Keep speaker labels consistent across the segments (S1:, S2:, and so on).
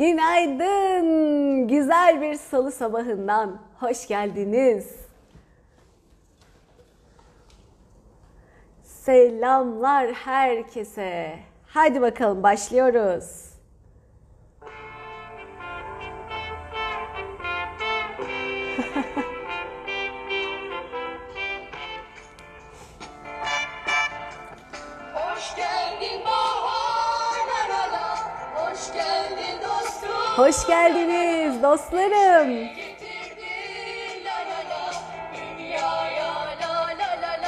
S1: Günaydın. Güzel bir salı sabahından hoş geldiniz. Selamlar herkese. Hadi bakalım başlıyoruz.
S2: La la.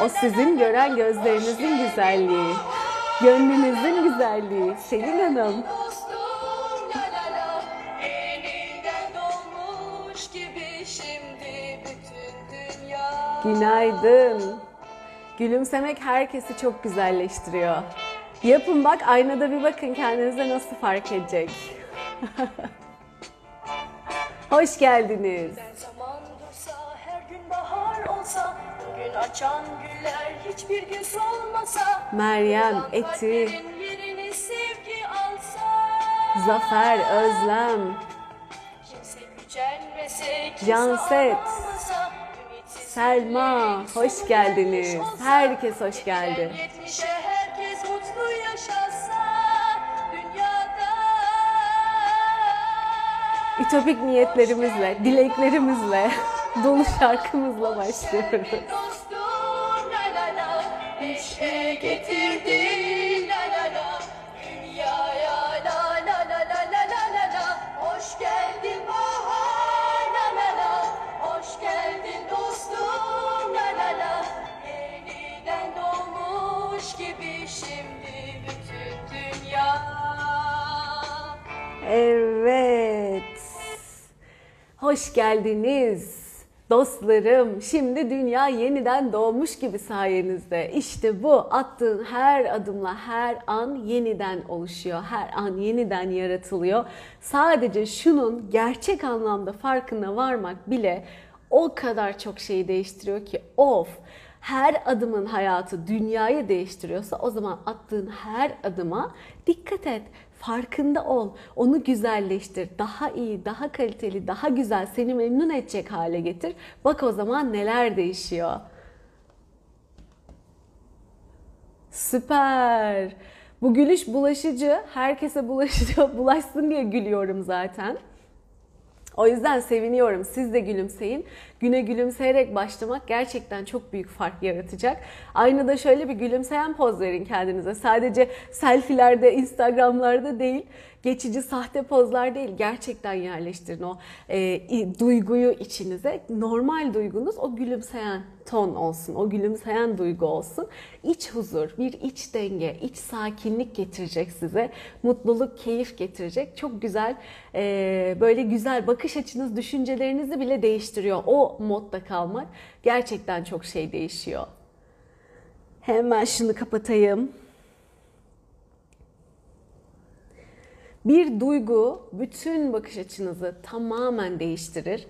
S1: O sizin gören gözlerinizin güzelliği. Gönlünüzün güzelliği. Selin Hanım. Günaydın. Gülümsemek herkesi çok güzelleştiriyor. Yapın bak aynada bir bakın kendinize nasıl fark edecek. Hoş geldiniz.
S2: Ben zaman dursa her gün bahar olsa Bugün açan güller hiçbir gün solmasa
S1: Meryem, Eti,
S2: kalplerin yerini sevgi alsa
S1: Zafer, Özlem,
S2: Kimse gücenmese, kimse
S1: Canset, Selma, hoş geldiniz. Herkes hoş geldi. Ütopik niyetlerimizle, dileklerimizle, dolu şarkımızla başlıyoruz.
S2: Hoş
S1: geldiniz. Dostlarım, şimdi dünya yeniden doğmuş gibi sayenizde. İşte bu attığın her adımla her an yeniden oluşuyor. Her an yeniden yaratılıyor. Sadece şunun gerçek anlamda farkına varmak bile o kadar çok şeyi değiştiriyor ki of her adımın hayatı dünyayı değiştiriyorsa o zaman attığın her adıma dikkat et. Farkında ol. Onu güzelleştir. Daha iyi, daha kaliteli, daha güzel, seni memnun edecek hale getir. Bak o zaman neler değişiyor. Süper. Bu gülüş bulaşıcı. Herkese bulaşıcı, bulaşsın diye gülüyorum zaten. O yüzden seviniyorum. Siz de gülümseyin. Güne gülümseyerek başlamak gerçekten çok büyük fark yaratacak. Aynada şöyle bir gülümseyen poz verin kendinize. Sadece selfielerde, instagramlarda değil, geçici sahte pozlar değil. Gerçekten yerleştirin o e, duyguyu içinize. Normal duygunuz o gülümseyen ton olsun, o gülümseyen duygu olsun. İç huzur, bir iç denge, iç sakinlik getirecek size. Mutluluk, keyif getirecek. Çok güzel, e, böyle güzel bakış açınız, düşüncelerinizi bile değiştiriyor. O modda kalmak gerçekten çok şey değişiyor. Hemen şunu kapatayım. Bir duygu bütün bakış açınızı tamamen değiştirir.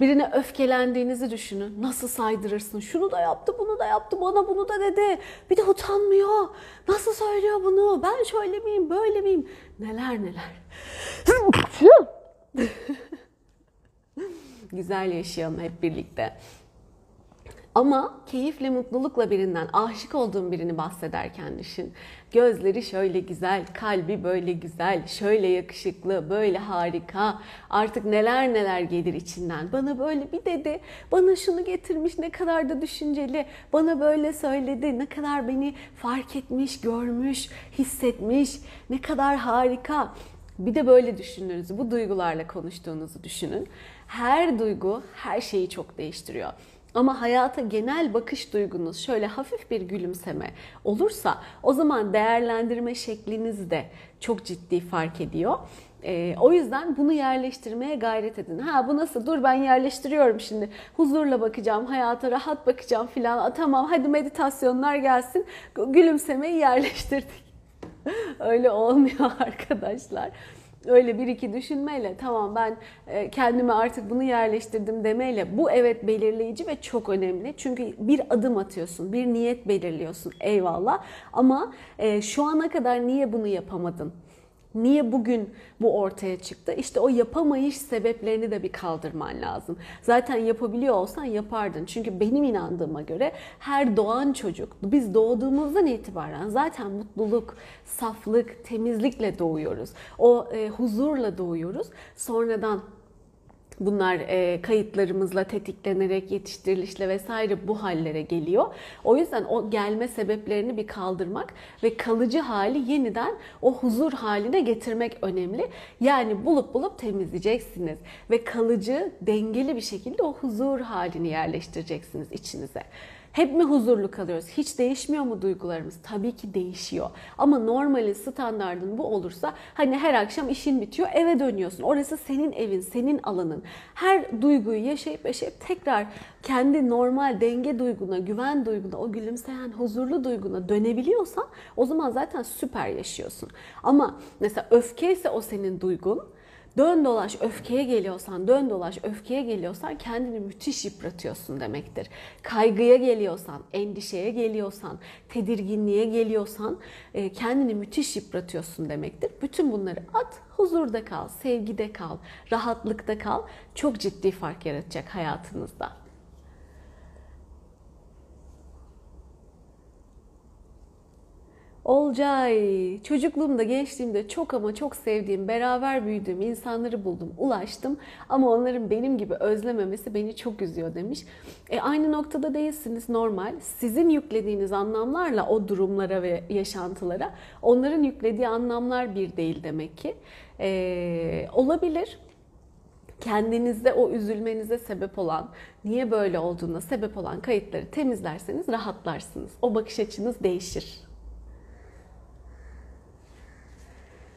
S1: Birine öfkelendiğinizi düşünün. Nasıl saydırırsın? Şunu da yaptı, bunu da yaptı, bana bunu da dedi. Bir de utanmıyor. Nasıl söylüyor bunu? Ben şöyle miyim, böyle miyim? Neler neler. Güzel yaşayalım hep birlikte. Ama keyifle, mutlulukla birinden, aşık olduğun birini bahsederken düşün. Gözleri şöyle güzel, kalbi böyle güzel, şöyle yakışıklı, böyle harika. Artık neler neler gelir içinden. Bana böyle bir dedi, bana şunu getirmiş, ne kadar da düşünceli. Bana böyle söyledi, ne kadar beni fark etmiş, görmüş, hissetmiş. Ne kadar harika. Bir de böyle düşündüğünüzü, bu duygularla konuştuğunuzu düşünün. Her duygu her şeyi çok değiştiriyor. Ama hayata genel bakış duygunuz şöyle hafif bir gülümseme olursa o zaman değerlendirme şekliniz de çok ciddi fark ediyor. Ee, o yüzden bunu yerleştirmeye gayret edin. Ha bu nasıl? Dur ben yerleştiriyorum şimdi. Huzurla bakacağım, hayata rahat bakacağım filan. Tamam hadi meditasyonlar gelsin. Gülümsemeyi yerleştirdik. Öyle olmuyor arkadaşlar. Öyle bir iki düşünmeyle tamam ben e, kendime artık bunu yerleştirdim demeyle bu evet belirleyici ve çok önemli. Çünkü bir adım atıyorsun, bir niyet belirliyorsun eyvallah. Ama e, şu ana kadar niye bunu yapamadın? Niye bugün bu ortaya çıktı? İşte o yapamayış sebeplerini de bir kaldırman lazım. Zaten yapabiliyor olsan yapardın. Çünkü benim inandığıma göre her doğan çocuk, biz doğduğumuzdan itibaren zaten mutluluk, saflık, temizlikle doğuyoruz. O e, huzurla doğuyoruz. Sonradan Bunlar e, kayıtlarımızla tetiklenerek, yetiştirilişle vesaire bu hallere geliyor. O yüzden o gelme sebeplerini bir kaldırmak ve kalıcı hali yeniden o huzur haline getirmek önemli. Yani bulup bulup temizleyeceksiniz ve kalıcı, dengeli bir şekilde o huzur halini yerleştireceksiniz içinize. Hep mi huzurlu kalıyoruz? Hiç değişmiyor mu duygularımız? Tabii ki değişiyor. Ama normalin, standardın bu olursa hani her akşam işin bitiyor, eve dönüyorsun. Orası senin evin, senin alanın. Her duyguyu yaşayıp yaşayıp tekrar kendi normal denge duyguna, güven duyguna, o gülümseyen huzurlu duyguna dönebiliyorsan o zaman zaten süper yaşıyorsun. Ama mesela öfke ise o senin duygun Dön dolaş öfkeye geliyorsan, dön dolaş öfkeye geliyorsan kendini müthiş yıpratıyorsun demektir. Kaygıya geliyorsan, endişeye geliyorsan, tedirginliğe geliyorsan e, kendini müthiş yıpratıyorsun demektir. Bütün bunları at, huzurda kal, sevgide kal, rahatlıkta kal. Çok ciddi fark yaratacak hayatınızda. Olcay, çocukluğumda, gençliğimde çok ama çok sevdiğim, beraber büyüdüğüm insanları buldum, ulaştım. Ama onların benim gibi özlememesi beni çok üzüyor demiş. E, aynı noktada değilsiniz normal. Sizin yüklediğiniz anlamlarla o durumlara ve yaşantılara, onların yüklediği anlamlar bir değil demek ki. E, olabilir kendinizde o üzülmenize sebep olan, niye böyle olduğuna sebep olan kayıtları temizlerseniz rahatlarsınız. O bakış açınız değişir.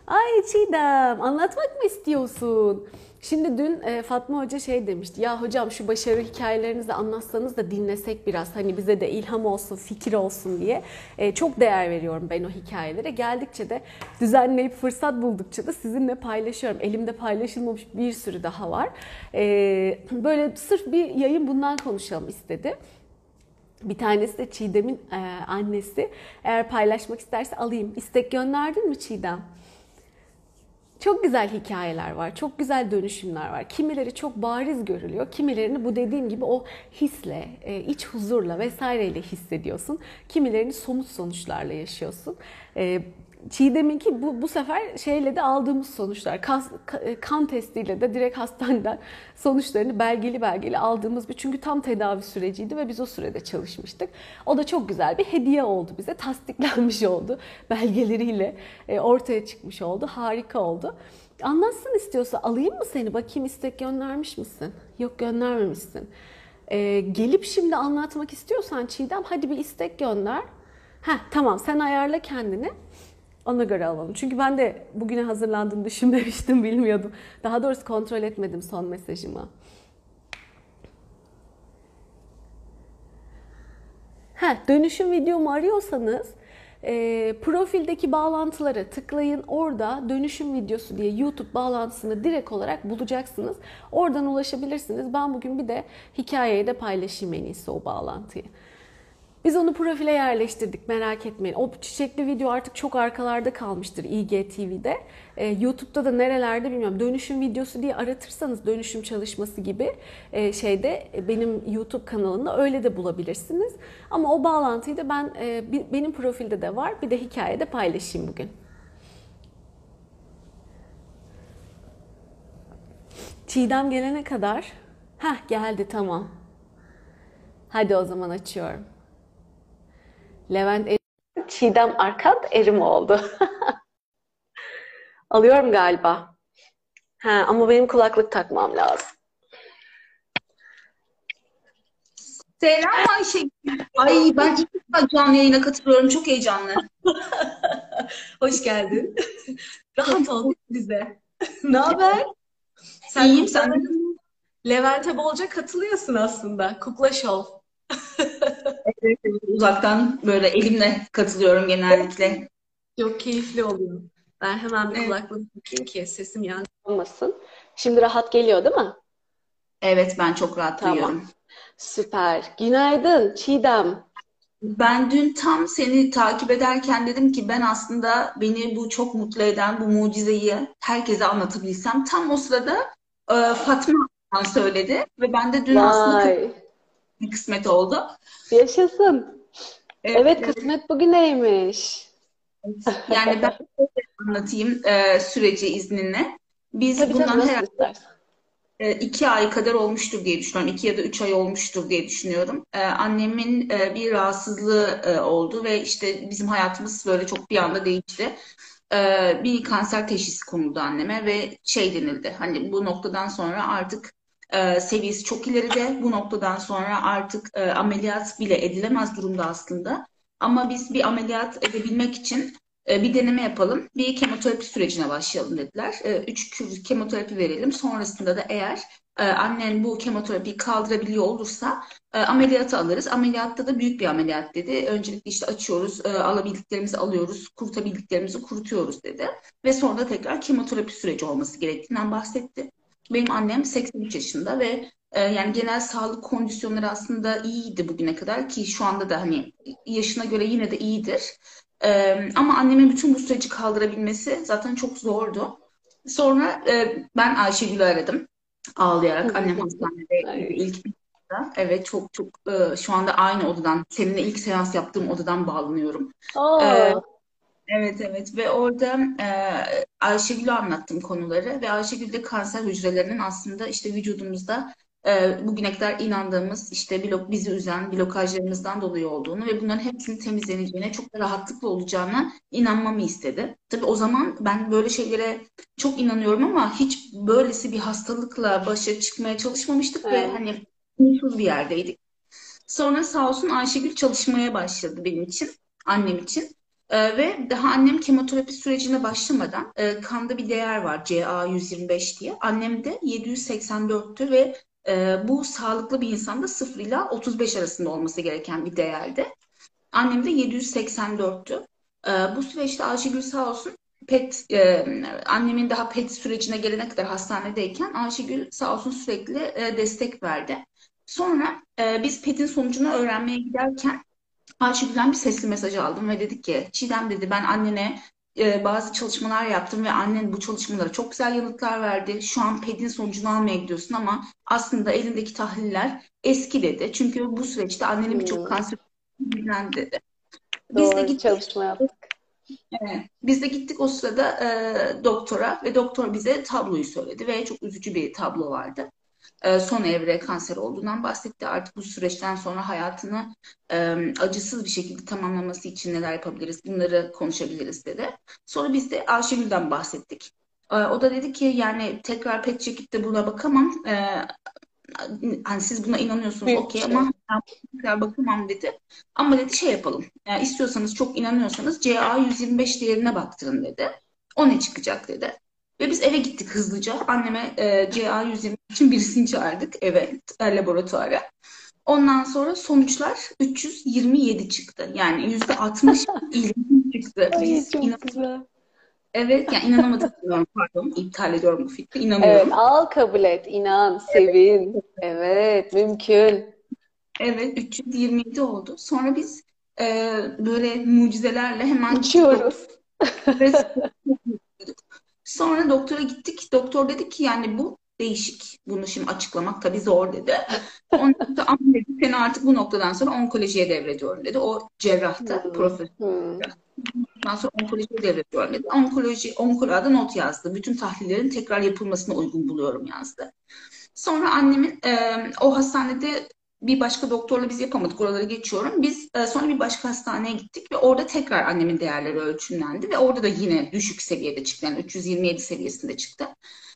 S1: Ay Çiğdem anlatmak mı istiyorsun? Şimdi dün e, Fatma Hoca şey demişti. Ya hocam şu başarı hikayelerinizi anlatsanız da dinlesek biraz. Hani bize de ilham olsun, fikir olsun diye. E, çok değer veriyorum ben o hikayelere. Geldikçe de düzenleyip fırsat buldukça da sizinle paylaşıyorum. Elimde paylaşılmamış bir sürü daha var. E, böyle sırf bir yayın bundan konuşalım istedi. Bir tanesi de Çiğdem'in annesi. Eğer paylaşmak isterse alayım. İstek gönderdin mi Çiğdem? Çok güzel hikayeler var, çok güzel dönüşümler var. Kimileri çok bariz görülüyor, kimilerini bu dediğim gibi o hisle, e, iç huzurla vesaireyle hissediyorsun. Kimilerini somut sonuçlarla yaşıyorsun. Çiğdem'inki bu, bu sefer şeyle de aldığımız sonuçlar. Kas, e, kan testiyle de direkt hastaneden sonuçlarını belgeli belgeli aldığımız bir çünkü tam tedavi süreciydi ve biz o sürede çalışmıştık. O da çok güzel bir hediye oldu bize. Tasdiklenmiş oldu. Belgeleriyle e, ortaya çıkmış oldu. Harika oldu. Anlatsın istiyorsa alayım mı seni? Bakayım istek göndermiş misin? Yok göndermemişsin. Ee, gelip şimdi anlatmak istiyorsan Çiğdem hadi bir istek gönder. Heh, tamam sen ayarla kendini. Ona göre alalım. Çünkü ben de bugüne hazırlandığımı düşünmemiştim, bilmiyordum. Daha doğrusu kontrol etmedim son mesajımı. Heh, dönüşüm videomu arıyorsanız e, profildeki bağlantılara tıklayın. Orada dönüşüm videosu diye YouTube bağlantısını direkt olarak bulacaksınız. Oradan ulaşabilirsiniz. Ben bugün bir de hikayeye de paylaşayım en iyisi o bağlantıyı. Biz onu profile yerleştirdik merak etmeyin. O çiçekli video artık çok arkalarda kalmıştır IGTV'de. Ee, YouTube'da da nerelerde bilmiyorum. Dönüşüm videosu diye aratırsanız dönüşüm çalışması gibi e, şeyde e, benim YouTube kanalında öyle de bulabilirsiniz. Ama o bağlantıyı da ben e, benim profilde de var. Bir de hikayede paylaşayım bugün. Çiğdem gelene kadar. Heh geldi tamam. Hadi o zaman açıyorum. Levent Erim, Çiğdem Arkat Erim oldu. Alıyorum galiba. Ha, ama benim kulaklık takmam lazım.
S3: Selam Ayşe. Ay ben ilk defa canlı yayına katılıyorum. Çok heyecanlı.
S1: Hoş geldin. Rahat ol bize. ne haber?
S3: Sen İyiyim sen.
S1: Levent'e bolca katılıyorsun aslında. Kukla Show.
S3: Evet, uzaktan böyle elimle katılıyorum genellikle.
S1: Çok keyifli oluyor. Ben hemen bir kulaklığımı takayım ki sesim yankılanmasın. Şimdi rahat geliyor değil mi?
S3: Evet ben çok rahat
S1: tamam.
S3: duyuyorum.
S1: Süper. Günaydın Çiğdem.
S3: Ben dün tam seni takip ederken dedim ki ben aslında beni bu çok mutlu eden bu mucizeyi herkese anlatabilsem. Tam o sırada e, Fatma söyledi ve ben de dün aslında
S1: Vay.
S3: Kısmet oldu.
S1: Yaşasın.
S3: Evet,
S1: Evet kısmet bugüneymiş.
S3: Yani ben anlatayım e, süreci izninle. Biz
S1: Tabii
S3: bundan
S1: tabii
S3: herhalde
S1: istersen.
S3: e, iki ay kadar olmuştur diye düşünüyorum. İki ya da üç ay olmuştur diye düşünüyorum. E, annemin e, bir rahatsızlığı e, oldu ve işte bizim hayatımız böyle çok bir anda değişti. E, bir kanser teşhisi konuldu anneme ve şey denildi. Hani bu noktadan sonra artık e, seviyesi çok ileride. Bu noktadan sonra artık e, ameliyat bile edilemez durumda aslında. Ama biz bir ameliyat edebilmek için e, bir deneme yapalım. Bir kemoterapi sürecine başlayalım dediler. E, Üç kür kemoterapi verelim. Sonrasında da eğer e, annen bu kemoterapiyi kaldırabiliyor olursa ameliyatı alırız. Ameliyatta da büyük bir ameliyat dedi. Öncelikle işte açıyoruz, e, alabildiklerimizi alıyoruz, kurutabildiklerimizi kurutuyoruz dedi. Ve sonra tekrar kemoterapi süreci olması gerektiğinden bahsetti. Benim annem 83 yaşında ve e, yani genel sağlık kondisyonları aslında iyiydi bugüne kadar ki şu anda da hani yaşına göre yine de iyidir. Ee, ama annemin bütün bu süreci kaldırabilmesi zaten çok zordu. Sonra e, ben Ayşegül'ü aradım ağlayarak. Annem hastanede ilk Evet çok çok e, şu anda aynı odadan seninle ilk seans yaptığım odadan bağlanıyorum.
S1: Aa,
S3: Ee, Evet evet ve orada e, Ayşegül'e anlattım konuları ve Ayşegül de kanser hücrelerinin aslında işte vücudumuzda e, bugüne kadar inandığımız işte blok, bizi üzen blokajlarımızdan dolayı olduğunu ve bunların hepsinin temizleneceğine çok da rahatlıkla olacağına inanmamı istedi. Tabii o zaman ben böyle şeylere çok inanıyorum ama hiç böylesi bir hastalıkla başa çıkmaya çalışmamıştık ve
S1: Evet.
S3: hani umutsuz bir yerdeydik. Sonra sağ olsun Ayşegül çalışmaya başladı benim için, annem için. Ee, ve daha annem kemoterapi sürecine başlamadan e, kanda bir değer var CA125 diye. Annem de 784'tü ve e, bu sağlıklı bir insanda 0 ile 35 arasında olması gereken bir değerdi. Annem de 784'tü. Ee, bu süreçte Ayşegül sağ olsun PET, e, annemin daha PET sürecine gelene kadar hastanedeyken Ayşegül sağ olsun sürekli e, destek verdi. Sonra e, biz PET'in sonucunu öğrenmeye giderken Ayşegül'den bir sesli mesaj aldım ve dedik ki Çiğdem dedi ben annene e, bazı çalışmalar yaptım ve annen bu çalışmalara çok güzel yanıtlar verdi. Şu an PED'in sonucunu almaya gidiyorsun ama aslında elindeki tahliller eski dedi. Çünkü bu süreçte annenin birçok
S1: Hmm.
S3: kanser bilgilendi dedi. Biz de
S1: doğru
S3: gittik.
S1: çalışma yaptık.
S3: Evet. Biz de gittik o sırada e, doktora ve doktor bize tabloyu söyledi ve çok üzücü bir tablo vardı. E, son evre kanser olduğundan bahsetti. Artık bu süreçten sonra hayatını e, acısız bir şekilde tamamlaması için neler yapabiliriz, bunları konuşabiliriz dedi. Sonra biz de Ayşegül'den bahsettik. E, o da dedi ki yani tekrar pet çekip de buna bakamam. E, hani siz buna inanıyorsunuz okey ama ben bakamam dedi. Ama dedi şey yapalım. Yani istiyorsanız çok inanıyorsanız CA125 değerine baktırın dedi. O ne çıkacak dedi. Ve biz eve gittik hızlıca. Anneme e, CA120 için birisini çağırdık eve, e, laboratuvara. Ondan sonra sonuçlar 327 çıktı. Yani %60 ilginç çıktı.
S1: Ay
S3: Biz
S1: çok
S3: inan
S1: güzel.
S3: evet yani inanamadık diyorum pardon. iptal ediyorum bu fikri.
S1: Evet,
S3: İnanıyorum.
S1: al kabul et, inan, sevin. Evet, mümkün.
S3: Evet 327 oldu. Sonra biz e, böyle mucizelerle hemen
S1: Uçuyoruz.
S3: Sonra doktora gittik. Doktor dedi ki yani bu değişik. Bunu şimdi açıklamak tabii zor dedi. Ondan da ama dedi seni artık bu noktadan sonra onkolojiye devrediyorum dedi. O cerrahtı.
S1: Hmm.
S3: Profesör.
S1: Hmm.
S3: Ondan sonra onkolojiye devrediyorum dedi. Onkoloji, onkoloğa not yazdı. Bütün tahlillerin tekrar yapılmasına uygun buluyorum yazdı. Sonra annemin e, o hastanede bir başka doktorla biz yapamadık. Oraları geçiyorum. Biz e, sonra bir başka hastaneye gittik ve orada tekrar annemin değerleri ölçümlendi ve orada da yine düşük seviyede çıktı. Yani 327 seviyesinde çıktı.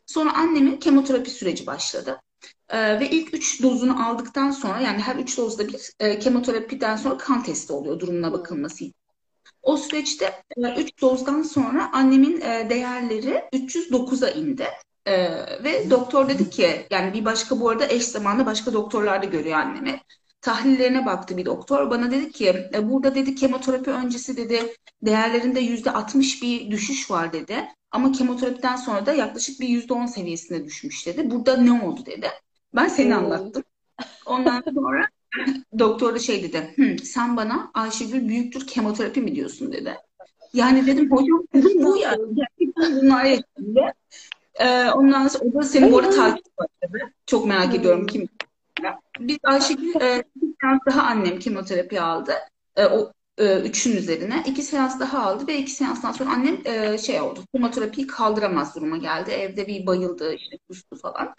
S3: Sonra annemin kemoterapi süreci başladı. E, ve ilk 3 dozunu aldıktan sonra yani her 3 dozda bir e, kemoterapiden sonra kan testi oluyor durumuna bakılması için. O süreçte 3 dozdan sonra annemin e, değerleri 309'a indi. E, ve doktor dedi ki yani bir başka bu arada eş zamanlı başka doktorlar da görüyor annemi. Tahlillerine baktı bir doktor. Bana dedi ki e, burada dedi kemoterapi öncesi dedi değerlerinde %60 bir düşüş var dedi. Ama kemoterapiden sonra da yaklaşık bir %10 seviyesine düşmüş dedi. Burada ne oldu dedi. Ben seni anlattım. Ondan sonra doktor da şey dedi. "Hı, sen bana Ayşegül büyüktür kemoterapi mi diyorsun dedi. Yani dedim hocam dedim, bu yani. Gerçekten bunlar yaşandı. Ee, ondan sonra o da seni bu arada takip başladı. Çok merak ediyorum kim. Biz Ayşegül e, iki seans daha annem kemoterapi aldı. E, o e, üçün üzerine. iki seans daha aldı ve iki seanstan sonra annem e, şey oldu. Kemoterapiyi kaldıramaz duruma geldi. Evde bir bayıldı, işte kustu falan.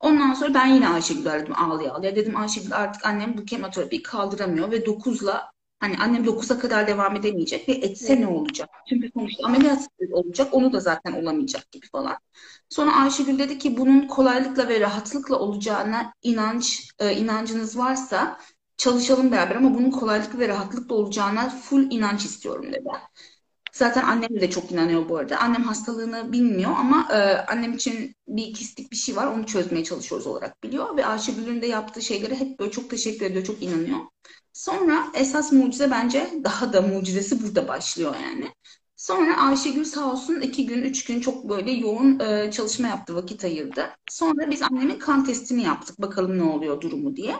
S3: Ondan sonra ben yine Ayşegül'ü aradım ağlaya ağlaya. Dedim Ayşegül artık annem bu kemoterapiyi kaldıramıyor ve 9'la hani annem 9'a kadar devam edemeyecek ve etse ne olacak? Çünkü sonuçta ameliyat olacak onu da zaten olamayacak gibi falan. Sonra Ayşegül dedi ki bunun kolaylıkla ve rahatlıkla olacağına inanç e, inancınız varsa çalışalım beraber ama bunun kolaylıkla ve rahatlıkla olacağına full inanç istiyorum dedi. Zaten annem de çok inanıyor bu arada. Annem hastalığını bilmiyor ama e, annem için bir kistik bir şey var. Onu çözmeye çalışıyoruz olarak biliyor. Ve Ayşegül'ün de yaptığı şeylere hep böyle çok teşekkür ediyor, çok inanıyor. Sonra esas mucize bence daha da mucizesi burada başlıyor yani. Sonra Ayşegül sağ olsun iki gün, üç gün çok böyle yoğun e, çalışma yaptı, vakit ayırdı. Sonra biz annemin kan testini yaptık. Bakalım ne oluyor durumu diye.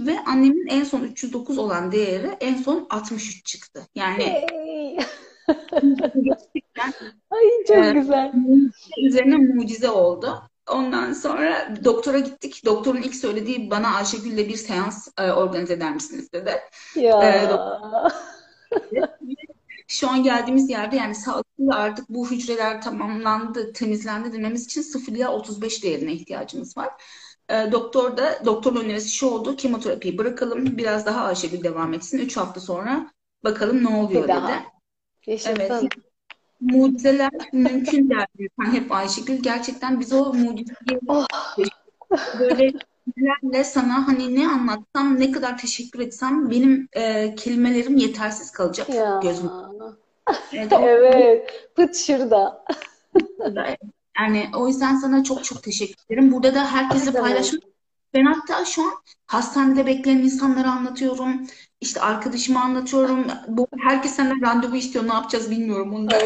S3: Ve annemin en son 309 olan değeri en son 63 çıktı. Yani
S1: Hey.
S3: gerçekten
S1: Ay çok
S3: e,
S1: güzel.
S3: üzerine mucize oldu. Ondan sonra doktora gittik. Doktorun ilk söylediği bana Ayşegül'le bir seans e, organize eder misiniz dedi.
S1: Ya.
S3: E, Şu an geldiğimiz yerde yani sağlıklı artık bu hücreler tamamlandı, temizlendi dememiz için 0 ila 35 değerine ihtiyacımız var. E, doktor da doktorun önerisi şu oldu. Kemoterapiyi bırakalım. Biraz daha Ayşegül devam etsin. 3 hafta sonra bakalım ne oluyor
S1: Bir
S3: dedi.
S1: daha.
S3: Evet.
S1: Yaşasın.
S3: Mucizeler mümkün derdi. Sen hep Ayşegül. Gerçekten biz o mucizeyi
S1: Oh.
S3: böyle cümlelerle sana hani ne anlatsam, ne kadar teşekkür etsem benim e, kelimelerim yetersiz kalacak
S1: Ya.
S3: gözüm. Evet,
S1: Evet. Pıt şurada.
S3: Yani o yüzden sana çok çok teşekkür ederim. Burada da
S1: demek?
S3: paylaşmak. Ben hatta şu an hastanede bekleyen insanlara anlatıyorum. İşte arkadaşıma anlatıyorum. Bu herkes senden randevu istiyor. Ne yapacağız bilmiyorum onu da.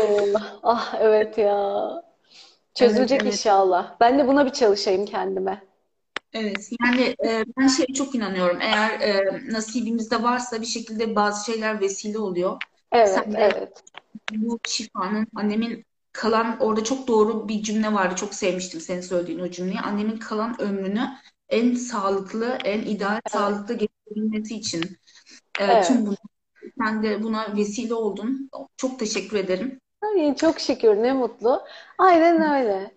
S1: Ah evet ya. Çözülecek
S3: evet.
S1: inşallah. Ben de buna bir çalışayım kendime.
S3: Evet, yani e, ben şeye çok inanıyorum. Eğer e, nasibimizde varsa bir şekilde bazı şeyler vesile oluyor.
S1: Evet,
S3: Sen de
S1: evet.
S3: bu şifanın annemin kalan orada çok doğru bir cümle vardı. Çok sevmiştim senin söylediğin o cümleyi. Annemin kalan ömrünü en sağlıklı, en ideal sağlıklı geçirebilmesi için e,
S1: Evet.
S3: tüm bunu sen de buna vesile oldun. Çok teşekkür ederim.
S1: Ay, çok şükür ne mutlu. Aynen öyle.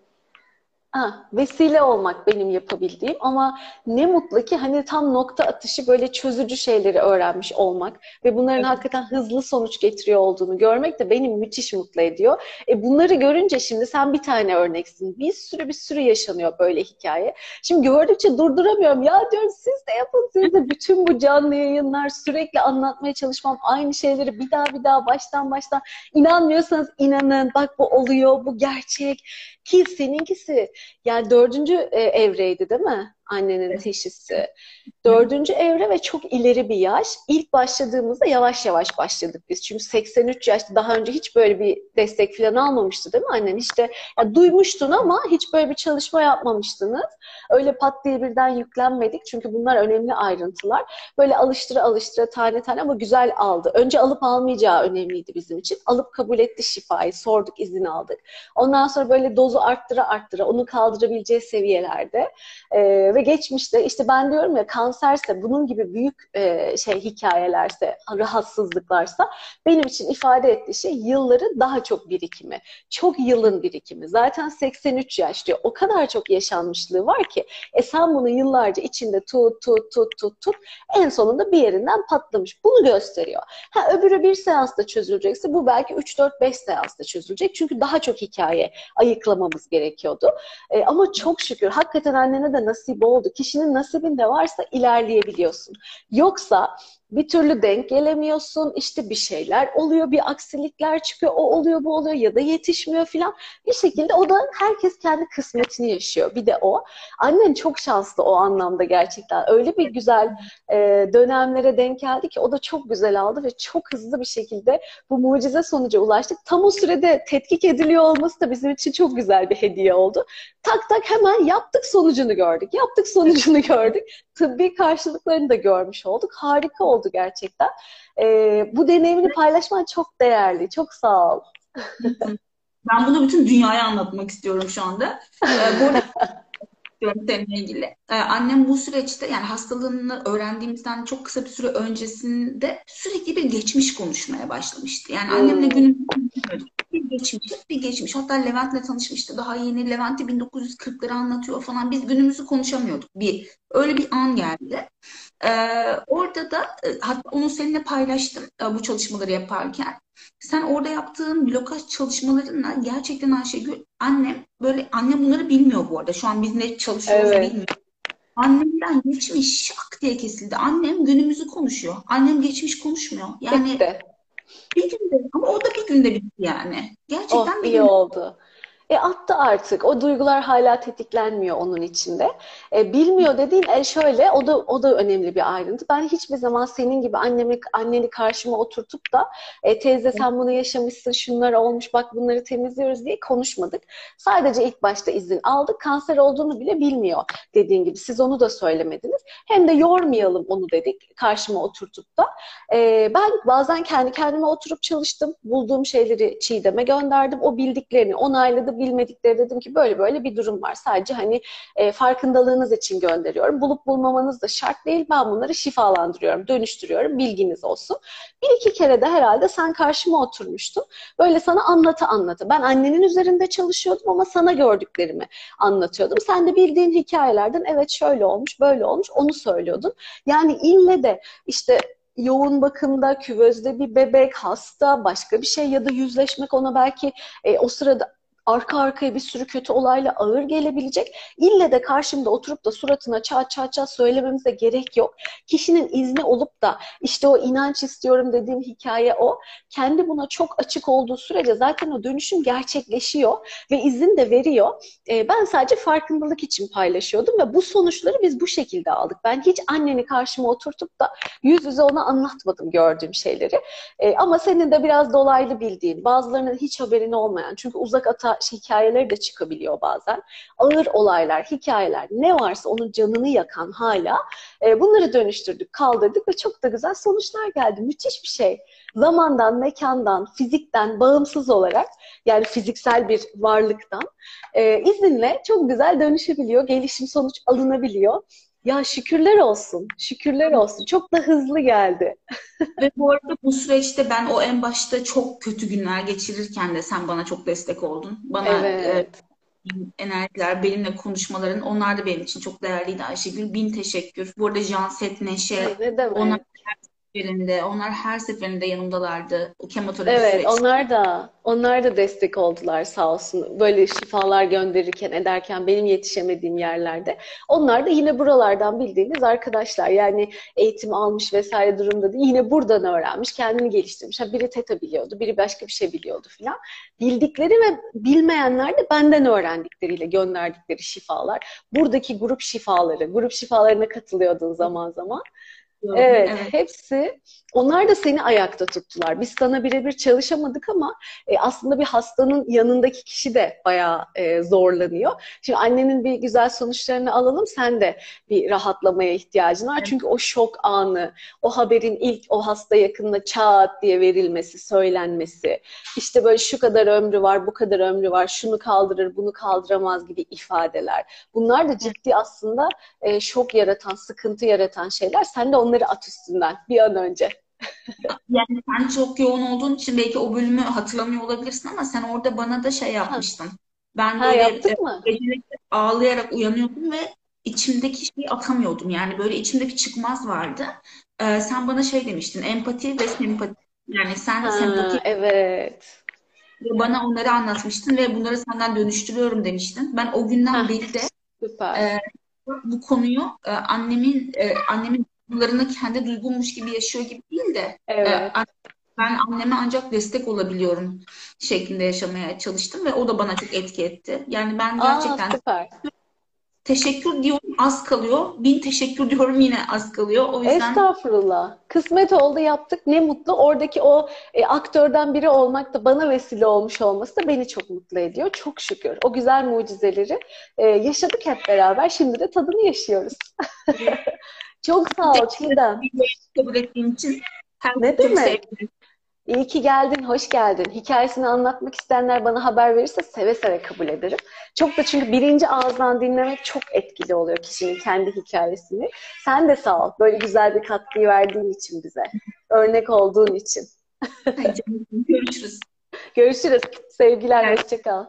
S1: Ha, vesile olmak benim yapabildiğim ama ne mutlu ki hani tam nokta atışı böyle çözücü şeyleri öğrenmiş olmak ve bunların
S3: Evet.
S1: hakikaten hızlı sonuç getiriyor olduğunu görmek de beni müthiş mutlu ediyor. E bunları görünce şimdi sen bir tane örneksin. Bir sürü bir sürü yaşanıyor böyle hikaye. Şimdi gördükçe durduramıyorum. Ya diyorum siz de yapın siz de bütün bu canlı yayınlar sürekli anlatmaya çalışmam aynı şeyleri bir daha bir daha baştan baştan İnanmıyorsanız inanın. Bak bu oluyor, bu gerçek. Ki seninkisi yani dördüncü e, evreydi değil mi? Annenin teşhisi. Dördüncü evre ve çok ileri bir yaş. İlk başladığımızda yavaş yavaş başladık biz. Çünkü 83 yaşta daha önce hiç böyle bir destek falan almamıştı değil mi annen? İşte ya duymuştun ama hiç böyle bir çalışma yapmamıştınız. Öyle pat diye birden yüklenmedik. Çünkü bunlar önemli ayrıntılar. Böyle alıştıra alıştıra tane tane ama güzel aldı. Önce alıp almayacağı önemliydi bizim için. Alıp kabul etti şifayı. Sorduk, izin aldık. Ondan sonra böyle dozu arttıra arttıra onu kaldırabileceği seviyelerde Ee, ve geçmişte işte ben diyorum ya kanserse bunun gibi büyük e, şey hikayelerse rahatsızlıklarsa benim için ifade ettiği şey yılları daha çok birikimi. Çok yılın birikimi. Zaten 83 yaş diyor. O kadar çok yaşanmışlığı var ki e sen bunu yıllarca içinde tut tut tut tut tut en sonunda bir yerinden patlamış. Bunu gösteriyor. Ha öbürü bir seansta çözülecekse bu belki 3-4-5 seansta çözülecek. Çünkü daha çok hikaye ayıklamamız gerekiyordu. E, ama çok şükür hakikaten annene de nasip oldu. Kişinin nasibinde varsa ilerleyebiliyorsun. Yoksa bir türlü denk gelemiyorsun. İşte bir şeyler oluyor, bir aksilikler çıkıyor. O oluyor, bu oluyor ya da yetişmiyor filan. Bir şekilde o da herkes kendi kısmetini yaşıyor. Bir de o. Annen çok şanslı o anlamda gerçekten. Öyle bir güzel e, dönemlere denk geldi ki o da çok güzel aldı ve çok hızlı bir şekilde bu mucize sonuca ulaştık. Tam o sürede tetkik ediliyor olması da bizim için çok güzel bir hediye oldu. Tak tak hemen yaptık sonucunu gördük. Yaptık sonucunu gördük. Tıbbi karşılıklarını da görmüş olduk. Harika oldu gerçekten. Ee, bu deneyimini paylaşman çok değerli. Çok sağ ol.
S3: Ben bunu bütün dünyaya anlatmak istiyorum şu anda. Ee, bu arada istiyorum seninle ilgili. Ee, annem bu süreçte yani hastalığını öğrendiğimizden çok kısa bir süre öncesinde sürekli bir geçmiş konuşmaya başlamıştı. Yani annemle günümüzü konuşmuyorduk. Bir geçmiş, bir geçmiş. Hatta Levent'le tanışmıştı. Daha yeni Levent'i 1940'ları anlatıyor falan. Biz günümüzü konuşamıyorduk. Bir. Öyle bir an geldi. Ee, orada da hatta onu seninle paylaştım bu çalışmaları yaparken. Sen orada yaptığın blokaj çalışmalarınla gerçekten Ayşegül annem böyle annem bunları bilmiyor bu arada. Şu an biz ne çalışıyoruz
S1: Evet.
S3: bilmiyor. Annemden geçmiş şak diye kesildi. Annem günümüzü konuşuyor. Annem geçmiş konuşmuyor. Yani
S1: Bitti.
S3: Bir günde ama o da bir günde bitti yani.
S1: Oh,
S3: Gerçekten bir
S1: iyi
S3: günde.
S1: oldu. E attı artık. O duygular hala tetiklenmiyor onun içinde. E, bilmiyor dediğin e, şöyle, o da o da önemli bir ayrıntı. Ben hiçbir zaman senin gibi annemi anneni karşıma oturtup da e, teyze sen bunu yaşamışsın, şunlar olmuş, bak bunları temizliyoruz diye konuşmadık. Sadece ilk başta izin aldık. Kanser olduğunu bile bilmiyor dediğin gibi. Siz onu da söylemediniz. Hem de yormayalım onu dedik karşıma oturtup da. E, ben bazen kendi kendime oturup çalıştım. Bulduğum şeyleri Çiğdem'e gönderdim. O bildiklerini onayladı, bilmedikleri dedim ki böyle böyle bir durum var. Sadece hani e, farkındalığınız için gönderiyorum. Bulup bulmamanız da şart değil. Ben bunları şifalandırıyorum, dönüştürüyorum. Bilginiz olsun. Bir iki kere de herhalde sen karşıma oturmuştun. Böyle sana anlatı anlatı. Ben annenin üzerinde çalışıyordum ama sana gördüklerimi anlatıyordum. Sen de bildiğin hikayelerden evet şöyle olmuş, böyle olmuş onu söylüyordun. Yani ille de işte yoğun bakımda, küvezde bir bebek, hasta, başka bir şey ya da yüzleşmek ona belki e, o sırada arka arkaya bir sürü kötü olayla ağır gelebilecek. İlle de karşımda oturup da suratına çat çat çat söylememize gerek yok. Kişinin izni olup da işte o inanç istiyorum dediğim hikaye o. Kendi buna çok açık olduğu sürece zaten o dönüşüm gerçekleşiyor ve izin de veriyor. E, ben sadece farkındalık için paylaşıyordum ve bu sonuçları biz bu şekilde aldık. Ben hiç anneni karşıma oturtup da yüz yüze ona anlatmadım gördüğüm şeyleri. E, ama senin de biraz dolaylı bildiğin, bazılarının hiç haberin olmayan, çünkü uzak ata hikayeleri de çıkabiliyor bazen. Ağır olaylar, hikayeler, ne varsa onun canını yakan hala e, bunları dönüştürdük, kaldırdık ve çok da güzel sonuçlar geldi. Müthiş bir şey. Zamandan, mekandan, fizikten bağımsız olarak yani fiziksel bir varlıktan e, izinle çok güzel dönüşebiliyor, gelişim sonuç alınabiliyor. Ya şükürler olsun, şükürler olsun. Çok da hızlı geldi.
S3: Ve bu arada bu süreçte ben o en başta çok kötü günler geçirirken de sen bana çok destek oldun. Bana
S1: Evet.
S3: e, enerjiler, benimle konuşmaların onlar da benim için çok değerliydi Ayşegül. Bin teşekkür. Bu arada Janset, Neşe,
S1: Ay, ne demek?
S3: her seferinde, onlar her seferinde yanımdalardı. O kemoterapi
S1: Evet,
S3: süreçte.
S1: onlar da onlar da destek oldular sağ olsun. Böyle şifalar gönderirken ederken benim yetişemediğim yerlerde. Onlar da yine buralardan bildiğiniz arkadaşlar. Yani eğitim almış vesaire durumda değil. Yine buradan öğrenmiş, kendini geliştirmiş. Ha, biri teta biliyordu, biri başka bir şey biliyordu filan. Bildikleri ve bilmeyenler de benden öğrendikleriyle gönderdikleri şifalar. Buradaki grup şifaları, grup şifalarına katılıyordun zaman zaman. Evet,
S3: Evet.
S1: hepsi onlar da seni ayakta tuttular. Biz sana birebir çalışamadık ama e, aslında bir hastanın yanındaki kişi de bayağı e, zorlanıyor. Şimdi annenin bir güzel sonuçlarını alalım. Sen de bir rahatlamaya ihtiyacın var.
S3: Evet.
S1: Çünkü o şok anı, o haberin ilk o hasta yakınına çat diye verilmesi, söylenmesi, işte böyle şu kadar ömrü var, bu kadar ömrü var, şunu kaldırır, bunu kaldıramaz gibi ifadeler. Bunlar da ciddi aslında e, şok yaratan, sıkıntı yaratan şeyler. Sen de onları at üstünden bir an önce.
S3: Yani sen çok yoğun olduğun için belki o bölümü hatırlamıyor olabilirsin ama sen orada bana da şey yapmıştın. Ben
S1: Ha
S3: böyle e,
S1: mı?
S3: geceleri ağlayarak uyanıyordum ve içimdeki şeyi atamıyordum. Yani böyle içimdeki çıkmaz vardı. Ee, sen bana şey demiştin, empati ve sempati. Yani sen
S1: Ha,
S3: sempati
S1: evet.
S3: bana onları anlatmıştın ve bunları senden dönüştürüyorum demiştin. Ben o günden
S1: Hah,
S3: beri de
S1: süper.
S3: e, bu konuyu e, annemin e, annemin duygularını kendi duygummuş gibi yaşıyor gibi değil de
S1: Evet.
S3: e, ben anneme ancak destek olabiliyorum şeklinde yaşamaya çalıştım ve o da bana çok etki etti. Yani ben
S1: Aa,
S3: gerçekten
S1: süper.
S3: teşekkür diyorum az kalıyor. Bin teşekkür diyorum yine az kalıyor. O yüzden
S1: Estağfurullah. Kısmet oldu yaptık. Ne mutlu. Oradaki o e, aktörden biri olmak da bana vesile olmuş olması da beni çok mutlu ediyor. Çok şükür. O güzel mucizeleri e, yaşadık hep beraber. Şimdi de tadını yaşıyoruz. Çok sağ ol Çiğdem.
S3: kabul ettiğim için
S1: Ne demek? İyi ki geldin, hoş geldin. Hikayesini anlatmak isteyenler bana haber verirse seve seve kabul ederim. Çok da çünkü birinci ağızdan dinlemek çok etkili oluyor kişinin kendi hikayesini. Sen de sağ ol. Böyle güzel bir katkıyı verdiğin için bize. Örnek olduğun için.
S3: Görüşürüz.
S1: Görüşürüz. Sevgiler,
S3: Evet.
S1: hoşça kal.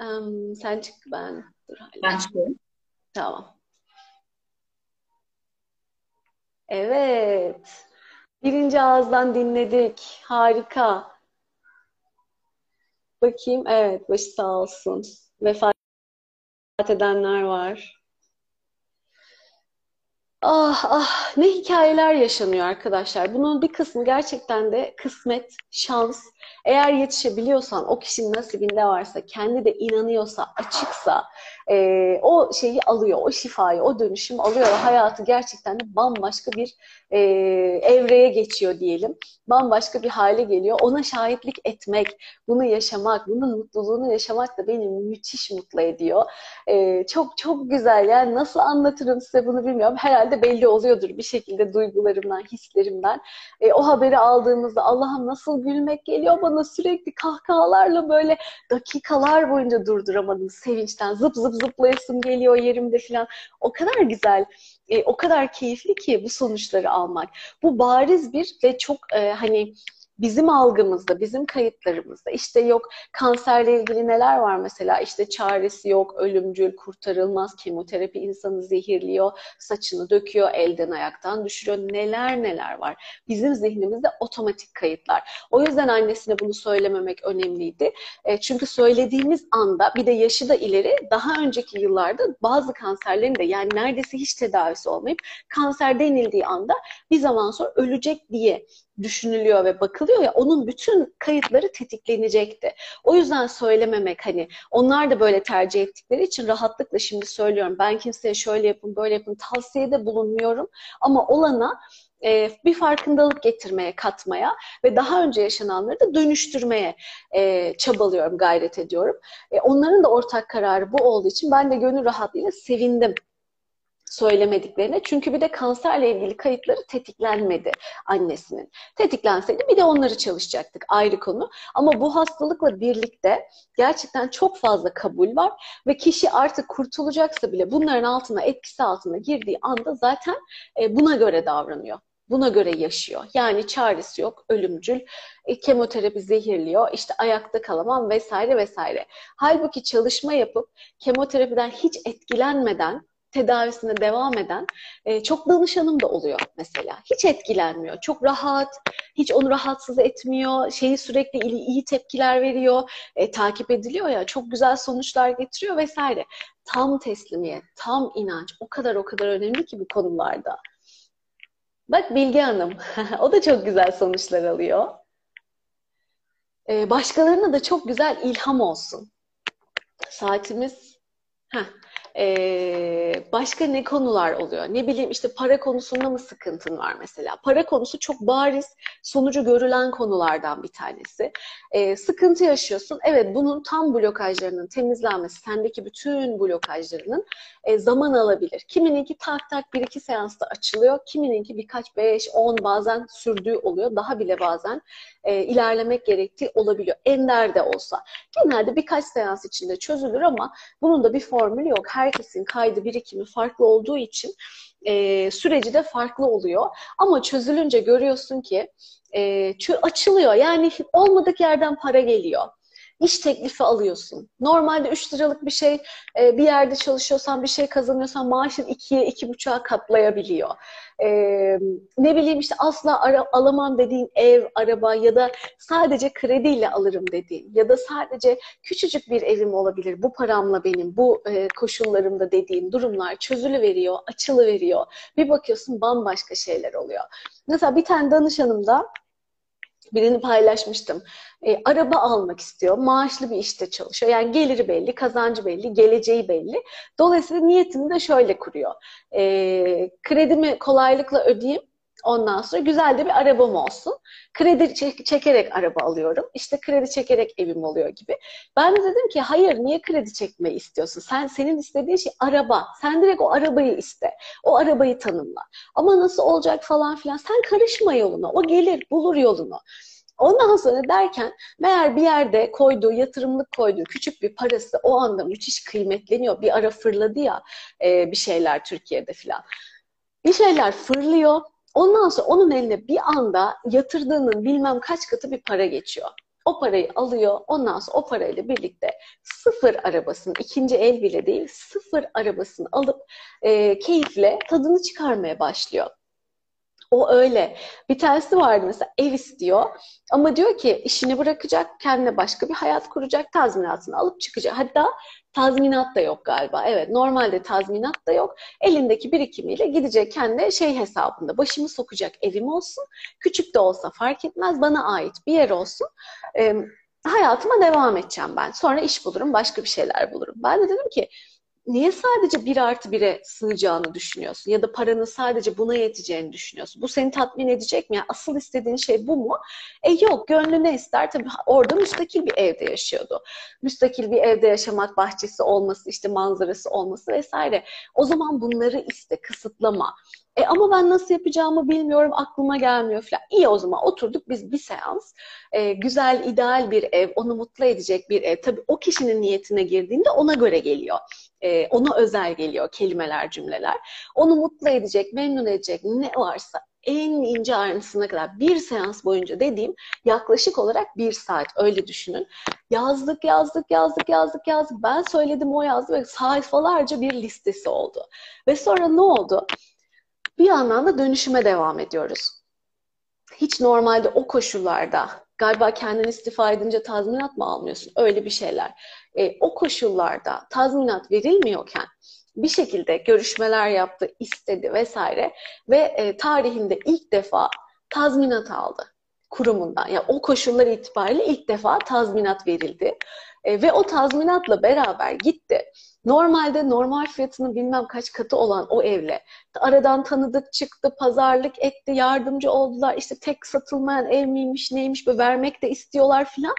S1: Em, sen çık ben. Dur hala.
S3: Ben çıkıyorum.
S1: Tamam. Evet. Birinci ağızdan dinledik. Harika. Bakayım. Evet, başı sağ olsun. Vefat edenler var. Ah ah ne hikayeler yaşanıyor arkadaşlar. Bunun bir kısmı gerçekten de kısmet, şans. Eğer yetişebiliyorsan, o kişinin nasibinde varsa, kendi de inanıyorsa, açıksa e, o şeyi alıyor, o şifayı, o dönüşümü alıyor hayatı gerçekten de bambaşka bir e, evreye geçiyor diyelim. Bambaşka bir hale geliyor. Ona şahitlik etmek, bunu yaşamak, bunun mutluluğunu yaşamak da beni müthiş mutlu ediyor. E, çok çok güzel. Yani nasıl anlatırım size bunu bilmiyorum. Herhalde belli oluyordur bir şekilde duygularımdan, hislerimden. E, o haberi aldığımızda Allah'ım nasıl gülmek geliyor bana sürekli kahkahalarla böyle dakikalar boyunca durduramadım sevinçten. Zıp zıp zıplayasım geliyor yerimde falan. O kadar güzel, e, o kadar keyifli ki bu sonuçları almak. Bu bariz bir ve çok e, hani bizim algımızda, bizim kayıtlarımızda işte yok kanserle ilgili neler var mesela işte çaresi yok, ölümcül, kurtarılmaz, kemoterapi insanı zehirliyor, saçını döküyor, elden ayaktan düşürüyor. Neler neler var. Bizim zihnimizde otomatik kayıtlar. O yüzden annesine bunu söylememek önemliydi. E, çünkü söylediğimiz anda bir de yaşı da ileri daha önceki yıllarda bazı kanserlerin de yani neredeyse hiç tedavisi olmayıp kanser denildiği anda bir zaman sonra ölecek diye düşünülüyor ve bakılıyor ya onun bütün kayıtları tetiklenecekti. O yüzden söylememek hani onlar da böyle tercih ettikleri için rahatlıkla şimdi söylüyorum. Ben kimseye şöyle yapın böyle yapın tavsiyede bulunmuyorum ama olana e, bir farkındalık getirmeye, katmaya ve daha önce yaşananları da dönüştürmeye e, çabalıyorum, gayret ediyorum. E, onların da ortak kararı bu olduğu için ben de gönül rahatlığıyla sevindim söylemediklerine. Çünkü bir de kanserle ilgili kayıtları tetiklenmedi annesinin. Tetiklenseydi bir de onları çalışacaktık ayrı konu. Ama bu hastalıkla birlikte gerçekten çok fazla kabul var ve kişi artık kurtulacaksa bile bunların altına etkisi altına girdiği anda zaten e, buna göre davranıyor. Buna göre yaşıyor. Yani çaresi yok, ölümcül, e, kemoterapi zehirliyor, işte ayakta kalamam vesaire vesaire. Halbuki çalışma yapıp kemoterapiden hiç etkilenmeden tedavisine devam eden e, çok danışanım da oluyor mesela. Hiç etkilenmiyor. Çok rahat, hiç onu rahatsız etmiyor. Şeyi sürekli iyi, iyi tepkiler veriyor. E, takip ediliyor ya. Çok güzel sonuçlar getiriyor vesaire. Tam teslimiyet, tam inanç o kadar o kadar önemli ki bu konularda. Bak Bilge Hanım, o da çok güzel sonuçlar alıyor. E, başkalarına da çok güzel ilham olsun. Saatimiz Heh. Ee, başka ne konular oluyor? Ne bileyim işte para konusunda mı sıkıntın var mesela? Para konusu çok bariz, sonucu görülen konulardan bir tanesi. Ee, sıkıntı yaşıyorsun. Evet bunun tam blokajlarının temizlenmesi, sendeki bütün blokajlarının e, zaman alabilir. Kimininki tak tak bir iki seansta açılıyor. Kimininki birkaç beş, on bazen sürdüğü oluyor. Daha bile bazen e, ilerlemek gerektiği olabiliyor. Ender de olsa. Genelde birkaç seans içinde çözülür ama bunun da bir formülü yok. Herkesin kaydı birikimi farklı olduğu için e, süreci de farklı oluyor. Ama çözülünce görüyorsun ki e, açılıyor. Yani olmadık yerden para geliyor. İş teklifi alıyorsun. Normalde 3 liralık bir şey e, bir yerde çalışıyorsan bir şey kazanıyorsan maaşın 2'ye 2,5'a katlayabiliyor. E, ne bileyim işte asla ara, alamam dediğin ev, araba ya da sadece krediyle alırım dediğin ya da sadece küçücük bir evim olabilir bu paramla benim bu e, koşullarımda dediğin durumlar çözülü veriyor, açılı veriyor. Bir bakıyorsun bambaşka şeyler oluyor. Mesela bir tane danışanımda birini paylaşmıştım. E, araba almak istiyor, maaşlı bir işte çalışıyor. Yani geliri belli, kazancı belli, geleceği belli. Dolayısıyla niyetini de şöyle kuruyor. E, kredimi kolaylıkla ödeyeyim, Ondan sonra güzel de bir arabam olsun. Kredi çekerek araba alıyorum. İşte kredi çekerek evim oluyor gibi. Ben de dedim ki hayır niye kredi çekmeyi istiyorsun? Sen senin istediğin şey araba. Sen direkt o arabayı iste. O arabayı tanımla. Ama nasıl olacak falan filan. Sen karışma yoluna. O gelir bulur yolunu. Ondan sonra derken meğer bir yerde koyduğu, yatırımlık koyduğu küçük bir parası o anda müthiş kıymetleniyor. Bir ara fırladı ya e, bir şeyler Türkiye'de filan. Bir şeyler fırlıyor Ondan sonra onun eline bir anda yatırdığının bilmem kaç katı bir para geçiyor. O parayı alıyor. Ondan sonra o parayla birlikte sıfır arabasını, ikinci el bile değil, sıfır arabasını alıp e, keyifle tadını çıkarmaya başlıyor. O öyle. Bir tanesi vardı mesela ev istiyor ama diyor ki işini bırakacak, kendine başka bir hayat kuracak, tazminatını alıp çıkacak. Hatta tazminat da yok galiba. Evet normalde tazminat da yok. Elindeki birikimiyle gidecek kendi şey hesabında başımı sokacak evim olsun. Küçük de olsa fark etmez bana ait bir yer olsun. Ee, hayatıma devam edeceğim ben. Sonra iş bulurum, başka bir şeyler bulurum. Ben de dedim ki niye sadece bir artı bire sığacağını düşünüyorsun? Ya da paranın sadece buna yeteceğini düşünüyorsun? Bu seni tatmin edecek mi? Yani asıl istediğin şey bu mu? E yok, gönlü ne ister? Tabii orada müstakil bir evde yaşıyordu. Müstakil bir evde yaşamak, bahçesi olması, işte manzarası olması vesaire. O zaman bunları iste, kısıtlama. E ama ben nasıl yapacağımı bilmiyorum, aklıma gelmiyor falan. İyi o zaman oturduk biz bir seans. E, güzel, ideal bir ev, onu mutlu edecek bir ev. Tabii o kişinin niyetine girdiğinde ona göre geliyor. E, ona özel geliyor kelimeler, cümleler. Onu mutlu edecek, memnun edecek ne varsa en ince ayrıntısına kadar bir seans boyunca dediğim yaklaşık olarak bir saat öyle düşünün. Yazdık, yazdık, yazdık, yazdık, yazdık. Ben söyledim o yazdı ve sayfalarca bir listesi oldu. Ve sonra ne oldu? Bir yandan da dönüşüme devam ediyoruz. Hiç normalde o koşullarda galiba kendini istifa edince tazminat mı almıyorsun? Öyle bir şeyler. E, o koşullarda tazminat verilmiyorken bir şekilde görüşmeler yaptı, istedi vesaire ve e, tarihinde ilk defa tazminat aldı kurumundan. Yani o koşullar itibariyle ilk defa tazminat verildi. E, ve o tazminatla beraber gitti. Normalde normal fiyatının bilmem kaç katı olan o evle aradan tanıdık çıktı, pazarlık etti, yardımcı oldular. İşte tek satılmayan ev miymiş, neymiş, böyle vermek de istiyorlar filan.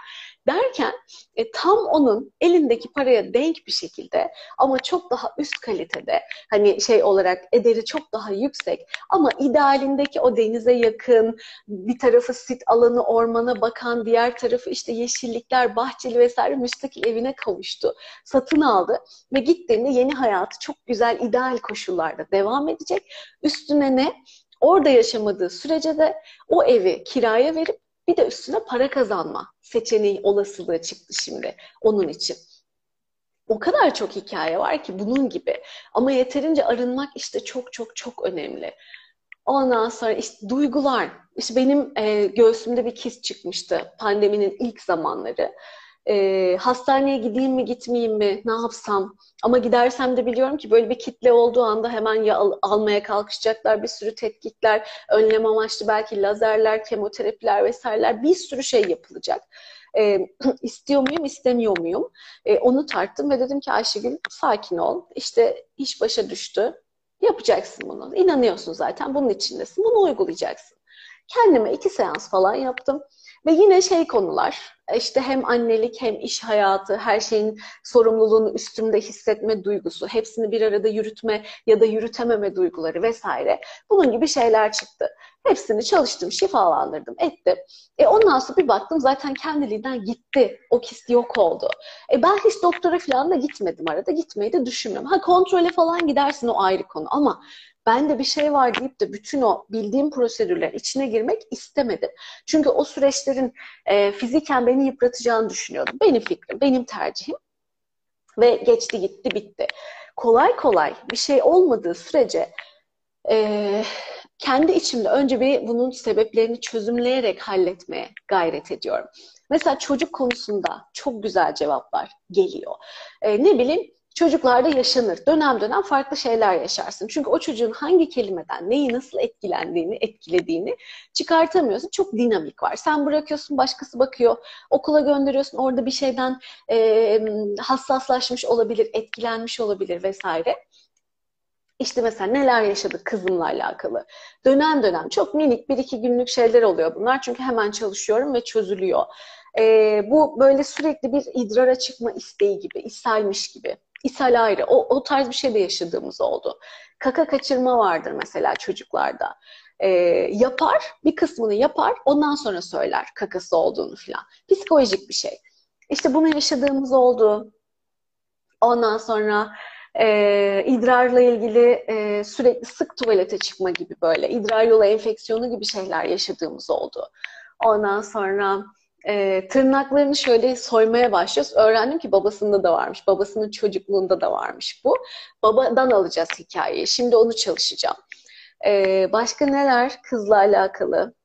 S1: Derken e, tam onun elindeki paraya denk bir şekilde ama çok daha üst kalitede hani şey olarak ederi çok daha yüksek ama idealindeki o denize yakın bir tarafı sit alanı ormana bakan diğer tarafı işte yeşillikler bahçeli vesaire müstakil evine kavuştu. Satın aldı ve gittiğinde yeni hayatı çok güzel ideal koşullarda devam edecek. Üstüne ne? Orada yaşamadığı sürece de o evi kiraya verip bir de üstüne para kazanma seçeneği olasılığı çıktı şimdi onun için. O kadar çok hikaye var ki bunun gibi. Ama yeterince arınmak işte çok çok çok önemli. Ondan sonra işte duygular. İşte benim e, göğsümde bir kist çıkmıştı pandeminin ilk zamanları e, hastaneye gideyim mi gitmeyeyim mi ne yapsam? Ama gidersem de biliyorum ki böyle bir kitle olduğu anda hemen ya al, almaya kalkışacaklar bir sürü tetkikler önlem amaçlı belki lazerler kemoterapiler vesaireler bir sürü şey yapılacak. E, istiyor muyum istemiyor muyum? E, onu tarttım ve dedim ki Ayşegül sakin ol. İşte iş başa düştü. Yapacaksın bunu. İnanıyorsun zaten. Bunun içindesin. Bunu uygulayacaksın. Kendime iki seans falan yaptım ve yine şey konular işte hem annelik hem iş hayatı, her şeyin sorumluluğunu üstümde hissetme duygusu, hepsini bir arada yürütme ya da yürütememe duyguları vesaire. Bunun gibi şeyler çıktı. Hepsini çalıştım, şifalandırdım, ettim. E ondan sonra bir baktım zaten kendiliğinden gitti. O kist yok oldu. E ben hiç doktora falan da gitmedim arada. Gitmeyi de düşünmüyorum. Ha kontrole falan gidersin o ayrı konu ama ben de bir şey var deyip de bütün o bildiğim prosedürler içine girmek istemedim. Çünkü o süreçlerin e, fiziken beni yıpratacağını düşünüyordum. Benim fikrim, benim tercihim. Ve geçti gitti bitti. Kolay kolay bir şey olmadığı sürece e, kendi içimde önce bir bunun sebeplerini çözümleyerek halletmeye gayret ediyorum. Mesela çocuk konusunda çok güzel cevaplar geliyor. E, ne bileyim çocuklarda yaşanır. Dönem dönem farklı şeyler yaşarsın. Çünkü o çocuğun hangi kelimeden neyi nasıl etkilendiğini, etkilediğini çıkartamıyorsun. Çok dinamik var. Sen bırakıyorsun, başkası bakıyor. Okula gönderiyorsun. Orada bir şeyden e, hassaslaşmış olabilir, etkilenmiş olabilir vesaire. İşte mesela neler yaşadık kızımla alakalı. Dönem dönem çok minik bir iki günlük şeyler oluyor bunlar. Çünkü hemen çalışıyorum ve çözülüyor. Ee, bu böyle sürekli bir idrara çıkma isteği gibi, ishalmiş gibi. İshal ayrı. O, o tarz bir şey de yaşadığımız oldu. Kaka kaçırma vardır mesela çocuklarda. Ee, yapar, bir kısmını yapar, ondan sonra söyler kakası olduğunu falan. Psikolojik bir şey. İşte bunu yaşadığımız oldu. Ondan sonra e, idrarla ilgili e, sürekli sık tuvalete çıkma gibi böyle idrar yolu enfeksiyonu gibi şeyler yaşadığımız oldu. Ondan sonra e, tırnaklarını şöyle soymaya başlıyoruz. Öğrendim ki babasında da varmış. Babasının çocukluğunda da varmış bu. Babadan alacağız hikayeyi. Şimdi onu çalışacağım. E, başka neler kızla alakalı?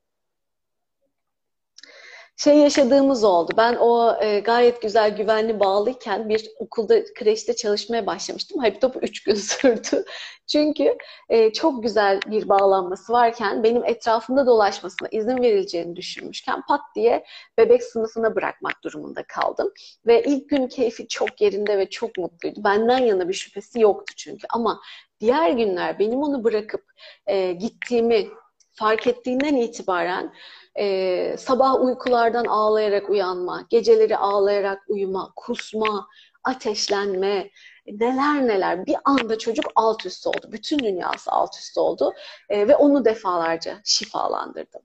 S1: Şey yaşadığımız oldu. Ben o e, gayet güzel güvenli bağlıyken bir okulda kreşte çalışmaya başlamıştım. Hayır topu üç gün sürdü. Çünkü e, çok güzel bir bağlanması varken benim etrafımda dolaşmasına izin verileceğini düşünmüşken pat diye bebek sınıfına bırakmak durumunda kaldım. Ve ilk gün keyfi çok yerinde ve çok mutluydu. Benden yana bir şüphesi yoktu çünkü. Ama diğer günler benim onu bırakıp e, gittiğimi fark ettiğinden itibaren e, sabah uykulardan ağlayarak uyanma, geceleri ağlayarak uyuma, kusma, ateşlenme, neler neler bir anda çocuk alt üst oldu. Bütün dünyası alt üst oldu e, ve onu defalarca şifalandırdım.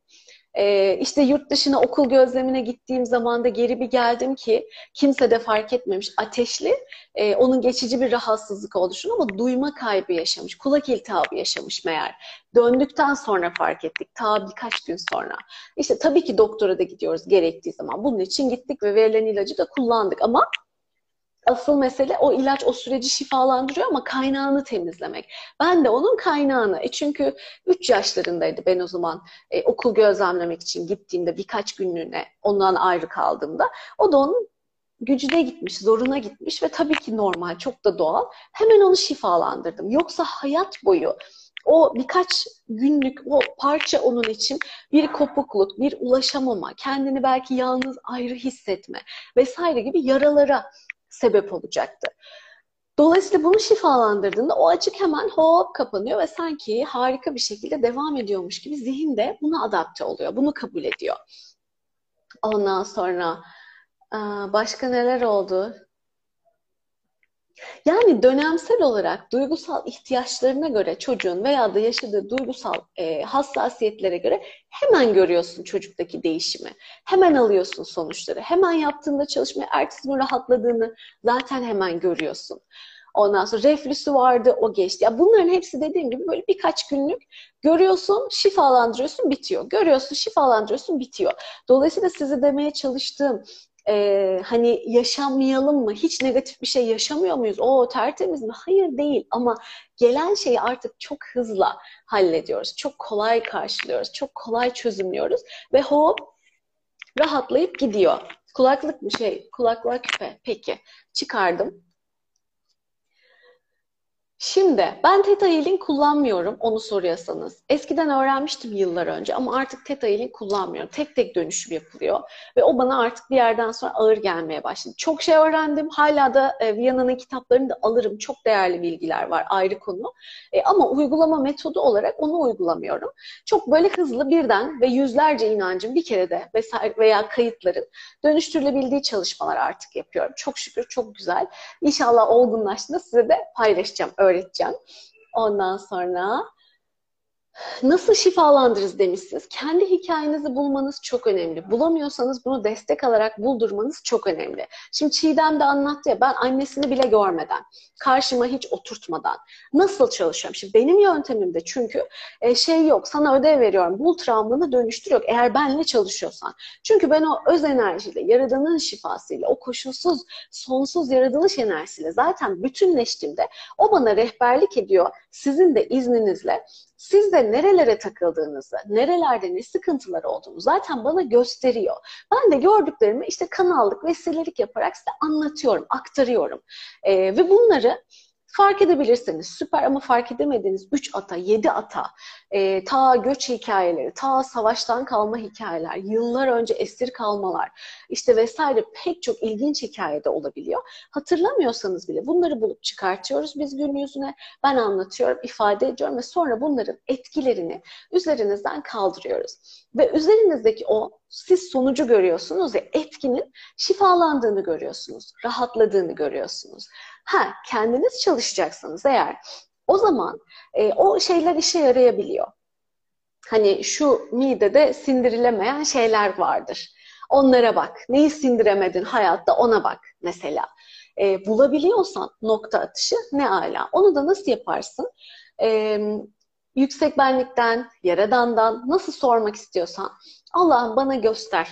S1: Ee, işte yurt dışına okul gözlemine gittiğim zaman da geri bir geldim ki kimse de fark etmemiş ateşli. E, onun geçici bir rahatsızlık oluşunu ama duyma kaybı yaşamış. Kulak iltihabı yaşamış meğer. Döndükten sonra fark ettik. Ta birkaç gün sonra. İşte tabii ki doktora da gidiyoruz gerektiği zaman. Bunun için gittik ve verilen ilacı da kullandık ama asıl mesele o ilaç o süreci şifalandırıyor ama kaynağını temizlemek. Ben de onun kaynağını, e çünkü 3 yaşlarındaydı ben o zaman e, okul gözlemlemek için gittiğimde birkaç günlüğüne ondan ayrı kaldığımda. O da onun gücüne gitmiş, zoruna gitmiş ve tabii ki normal, çok da doğal. Hemen onu şifalandırdım. Yoksa hayat boyu o birkaç günlük o parça onun için bir kopukluk, bir ulaşamama, kendini belki yalnız ayrı hissetme vesaire gibi yaralara sebep olacaktı. Dolayısıyla bunu şifalandırdığında o açık hemen hop kapanıyor ve sanki harika bir şekilde devam ediyormuş gibi zihin de buna adapte oluyor. Bunu kabul ediyor. Ondan sonra başka neler oldu? Yani dönemsel olarak duygusal ihtiyaçlarına göre çocuğun veya da yaşadığı duygusal e, hassasiyetlere göre hemen görüyorsun çocuktaki değişimi. Hemen alıyorsun sonuçları. Hemen yaptığında çalışmayı, ertesi gün rahatladığını zaten hemen görüyorsun. Ondan sonra reflüsü vardı, o geçti. Ya bunların hepsi dediğim gibi böyle birkaç günlük görüyorsun, şifalandırıyorsun, bitiyor. Görüyorsun, şifalandırıyorsun, bitiyor. Dolayısıyla size demeye çalıştığım e, hani yaşamayalım mı? Hiç negatif bir şey yaşamıyor muyuz? O tertemiz mi? Hayır değil ama gelen şeyi artık çok hızla hallediyoruz. Çok kolay karşılıyoruz. Çok kolay çözümlüyoruz ve hop rahatlayıp gidiyor. Kulaklık mı şey? Kulaklığa küpe. Peki. Çıkardım. Şimdi ben Theta Healing kullanmıyorum onu soruyorsanız. Eskiden öğrenmiştim yıllar önce ama artık Theta Healing kullanmıyorum. Tek tek dönüşüm yapılıyor ve o bana artık bir yerden sonra ağır gelmeye başladı. Çok şey öğrendim. Hala da e, Viyana'nın kitaplarını da alırım. Çok değerli bilgiler var ayrı konu. E, ama uygulama metodu olarak onu uygulamıyorum. Çok böyle hızlı birden ve yüzlerce inancın bir kerede vesaire veya kayıtların dönüştürülebildiği çalışmalar artık yapıyorum. Çok şükür çok güzel. İnşallah olgunlaştığında size de paylaşacağım öğreteceğim. Ondan sonra Nasıl şifalandırırız demişsiniz. Kendi hikayenizi bulmanız çok önemli. Bulamıyorsanız bunu destek alarak buldurmanız çok önemli. Şimdi Çiğdem de anlattı ya ben annesini bile görmeden, karşıma hiç oturtmadan nasıl çalışıyorum? Şimdi benim yöntemimde çünkü e, şey yok sana ödev veriyorum bul travmanı dönüştür yok eğer benle çalışıyorsan. Çünkü ben o öz enerjiyle, yaradanın şifasıyla, o koşulsuz, sonsuz yaratılış enerjisiyle zaten bütünleştiğimde o bana rehberlik ediyor. Sizin de izninizle siz de nerelere takıldığınızı, nerelerde ne sıkıntılar olduğunu zaten bana gösteriyor. Ben de gördüklerimi işte kanallık, vesilelik yaparak size anlatıyorum, aktarıyorum. Ee, ve bunları Fark edebilirseniz süper ama fark edemediğiniz 3 ata, 7 ata, e, ta göç hikayeleri, ta savaştan kalma hikayeler, yıllar önce esir kalmalar, işte vesaire pek çok ilginç hikayede olabiliyor. Hatırlamıyorsanız bile bunları bulup çıkartıyoruz biz gün yüzüne. Ben anlatıyorum, ifade ediyorum ve sonra bunların etkilerini üzerinizden kaldırıyoruz. Ve üzerinizdeki o siz sonucu görüyorsunuz ve etkinin şifalandığını görüyorsunuz, rahatladığını görüyorsunuz. Ha kendiniz çalışacaksınız eğer o zaman e, o şeyler işe yarayabiliyor. Hani şu midede sindirilemeyen şeyler vardır. Onlara bak. Neyi sindiremedin hayatta ona bak mesela. E, bulabiliyorsan nokta atışı ne ala. Onu da nasıl yaparsın? E, yüksek benlikten, yaradandan nasıl sormak istiyorsan Allah'ım bana göster.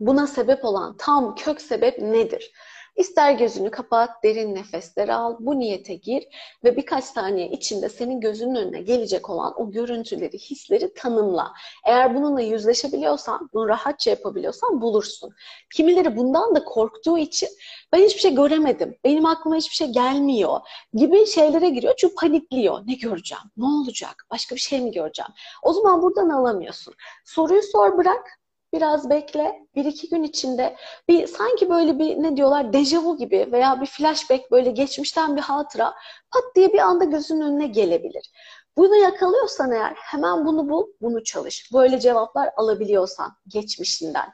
S1: Buna sebep olan tam kök sebep nedir? İster gözünü kapat, derin nefesler al, bu niyete gir ve birkaç saniye içinde senin gözünün önüne gelecek olan o görüntüleri, hisleri tanımla. Eğer bununla yüzleşebiliyorsan, bunu rahatça yapabiliyorsan bulursun. Kimileri bundan da korktuğu için ben hiçbir şey göremedim, benim aklıma hiçbir şey gelmiyor gibi şeylere giriyor. Çünkü panikliyor. Ne göreceğim? Ne olacak? Başka bir şey mi göreceğim? O zaman buradan alamıyorsun. Soruyu sor bırak, biraz bekle. Bir iki gün içinde bir sanki böyle bir ne diyorlar dejavu gibi veya bir flashback böyle geçmişten bir hatıra pat diye bir anda gözünün önüne gelebilir. Bunu yakalıyorsan eğer hemen bunu bul, bunu çalış. Böyle cevaplar alabiliyorsan geçmişinden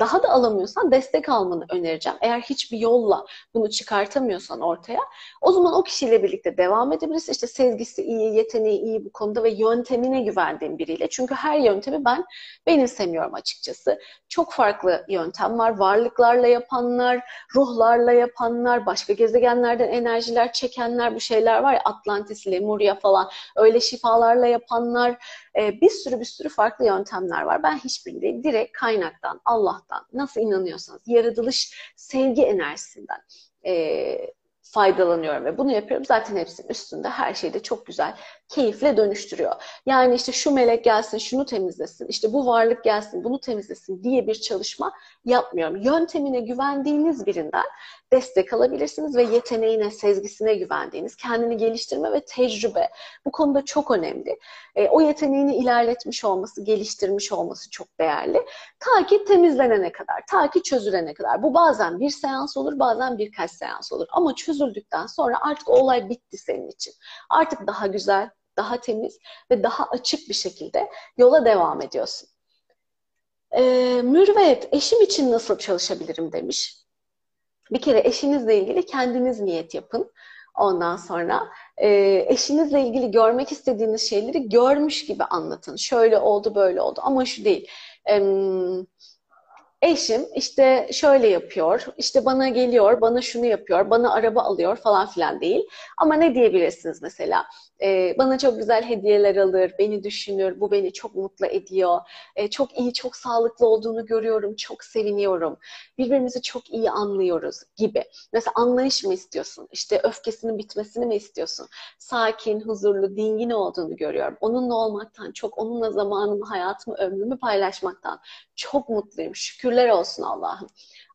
S1: daha da alamıyorsan destek almanı önereceğim. Eğer hiçbir yolla bunu çıkartamıyorsan ortaya o zaman o kişiyle birlikte devam edebilirsin. İşte sezgisi iyi, yeteneği iyi bu konuda ve yöntemine güvendiğim biriyle. Çünkü her yöntemi ben benimsemiyorum açıkçası. Çok farklı yöntem var. Varlıklarla yapanlar, ruhlarla yapanlar, başka gezegenlerden enerjiler çekenler bu şeyler var ya Atlantis, Lemuria falan öyle şifalarla yapanlar e, bir sürü bir sürü farklı yöntemler var. Ben hiçbirini değil, direkt kaynaktan, Allah'tan, nasıl inanıyorsanız, yaratılış sevgi enerjisinden e, faydalanıyorum ve bunu yapıyorum. Zaten hepsinin üstünde her şeyi de çok güzel, keyifle dönüştürüyor. Yani işte şu melek gelsin, şunu temizlesin, işte bu varlık gelsin, bunu temizlesin diye bir çalışma yapmıyorum. Yöntemine güvendiğiniz birinden destek alabilirsiniz ve yeteneğine, sezgisine güvendiğiniz, kendini geliştirme ve tecrübe bu konuda çok önemli. E, o yeteneğini ilerletmiş olması, geliştirmiş olması çok değerli. Ta ki temizlenene kadar, ta ki çözülene kadar. Bu bazen bir seans olur, bazen birkaç seans olur. Ama çözüldükten sonra artık olay bitti senin için. Artık daha güzel, daha temiz ve daha açık bir şekilde yola devam ediyorsun. E, Mürvet, eşim için nasıl çalışabilirim demiş. Bir kere eşinizle ilgili kendiniz niyet yapın. Ondan sonra e, eşinizle ilgili görmek istediğiniz şeyleri görmüş gibi anlatın. Şöyle oldu, böyle oldu ama şu değil. E, eşim işte şöyle yapıyor, işte bana geliyor, bana şunu yapıyor, bana araba alıyor falan filan değil. Ama ne diyebilirsiniz mesela? Ee, bana çok güzel hediyeler alır, beni düşünür, bu beni çok mutlu ediyor. Ee, çok iyi, çok sağlıklı olduğunu görüyorum, çok seviniyorum. Birbirimizi çok iyi anlıyoruz gibi. Mesela anlayış mı istiyorsun? İşte öfkesinin bitmesini mi istiyorsun? Sakin, huzurlu, dingin olduğunu görüyorum. Onunla olmaktan, çok onunla zamanımı, hayatımı, ömrümü paylaşmaktan çok mutluyum. Şükürler olsun Allah'ım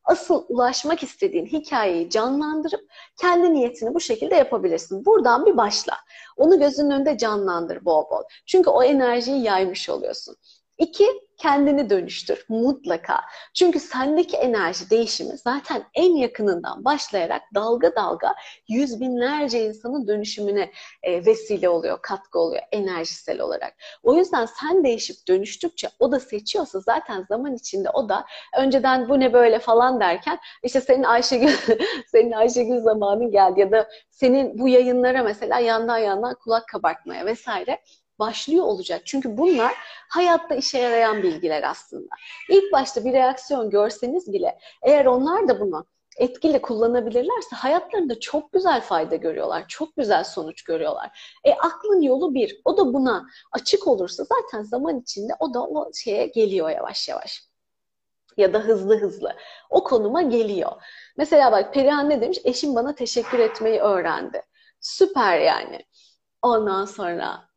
S1: asıl ulaşmak istediğin hikayeyi canlandırıp kendi niyetini bu şekilde yapabilirsin. Buradan bir başla. Onu gözünün önünde canlandır bol bol. Çünkü o enerjiyi yaymış oluyorsun. İki, kendini dönüştür mutlaka. Çünkü sendeki enerji değişimi zaten en yakınından başlayarak dalga dalga yüz binlerce insanın dönüşümüne e, vesile oluyor, katkı oluyor enerjisel olarak. O yüzden sen değişip dönüştükçe o da seçiyorsa zaten zaman içinde o da önceden bu ne böyle falan derken işte senin Ayşegül senin Ayşegül zamanın geldi ya da senin bu yayınlara mesela yandan yandan kulak kabartmaya vesaire başlıyor olacak. Çünkü bunlar hayatta işe yarayan bilgiler aslında. İlk başta bir reaksiyon görseniz bile eğer onlar da bunu etkili kullanabilirlerse hayatlarında çok güzel fayda görüyorlar. Çok güzel sonuç görüyorlar. E aklın yolu bir. O da buna açık olursa zaten zaman içinde o da o şeye geliyor yavaş yavaş. Ya da hızlı hızlı. O konuma geliyor. Mesela bak Perihan ne demiş? Eşim bana teşekkür etmeyi öğrendi. Süper yani. Ondan sonra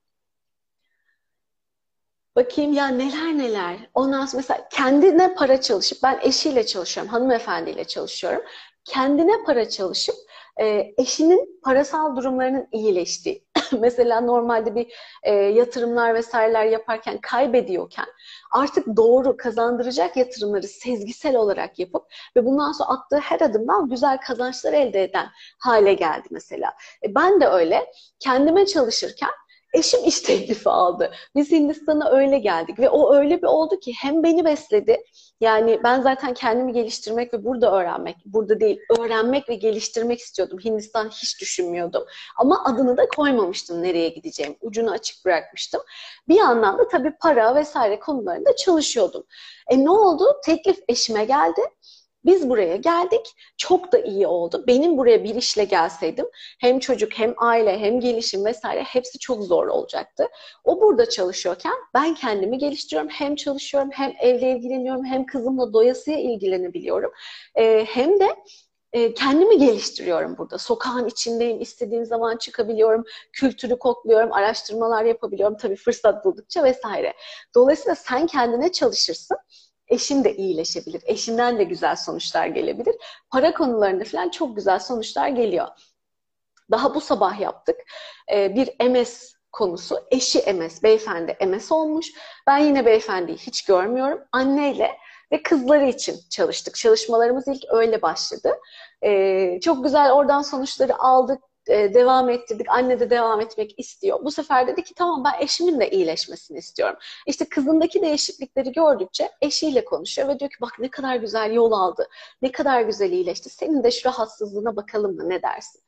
S1: Bakayım ya neler neler. Ondan sonra mesela kendine para çalışıp, ben eşiyle çalışıyorum, hanımefendiyle çalışıyorum. Kendine para çalışıp e, eşinin parasal durumlarının iyileştiği. mesela normalde bir e, yatırımlar vesaireler yaparken kaybediyorken artık doğru kazandıracak yatırımları sezgisel olarak yapıp ve bundan sonra attığı her adımdan güzel kazançlar elde eden hale geldi mesela. E, ben de öyle kendime çalışırken Eşim iş teklifi aldı. Biz Hindistan'a öyle geldik ve o öyle bir oldu ki hem beni besledi. Yani ben zaten kendimi geliştirmek ve burada öğrenmek, burada değil öğrenmek ve geliştirmek istiyordum. Hindistan hiç düşünmüyordum. Ama adını da koymamıştım nereye gideceğim. Ucunu açık bırakmıştım. Bir yandan da tabii para vesaire konularında çalışıyordum. E ne oldu? Teklif eşime geldi. Biz buraya geldik. Çok da iyi oldu. Benim buraya bir işle gelseydim hem çocuk hem aile hem gelişim vesaire hepsi çok zor olacaktı. O burada çalışıyorken ben kendimi geliştiriyorum. Hem çalışıyorum hem evle ilgileniyorum hem kızımla doyasıya ilgilenebiliyorum. Ee, hem de e, kendimi geliştiriyorum burada. Sokağın içindeyim, istediğim zaman çıkabiliyorum, kültürü kokluyorum, araştırmalar yapabiliyorum tabii fırsat buldukça vesaire. Dolayısıyla sen kendine çalışırsın eşin de iyileşebilir. Eşinden de güzel sonuçlar gelebilir. Para konularında falan çok güzel sonuçlar geliyor. Daha bu sabah yaptık. Ee, bir MS konusu. Eşi MS, beyefendi MS olmuş. Ben yine beyefendiyi hiç görmüyorum. Anneyle ve kızları için çalıştık. Çalışmalarımız ilk öyle başladı. Ee, çok güzel oradan sonuçları aldık e, devam ettirdik. Anne de devam etmek istiyor. Bu sefer dedi ki tamam ben eşimin de iyileşmesini istiyorum. İşte kızındaki değişiklikleri gördükçe eşiyle konuşuyor ve diyor ki bak ne kadar güzel yol aldı. Ne kadar güzel iyileşti. Senin de şu rahatsızlığına bakalım mı ne dersin?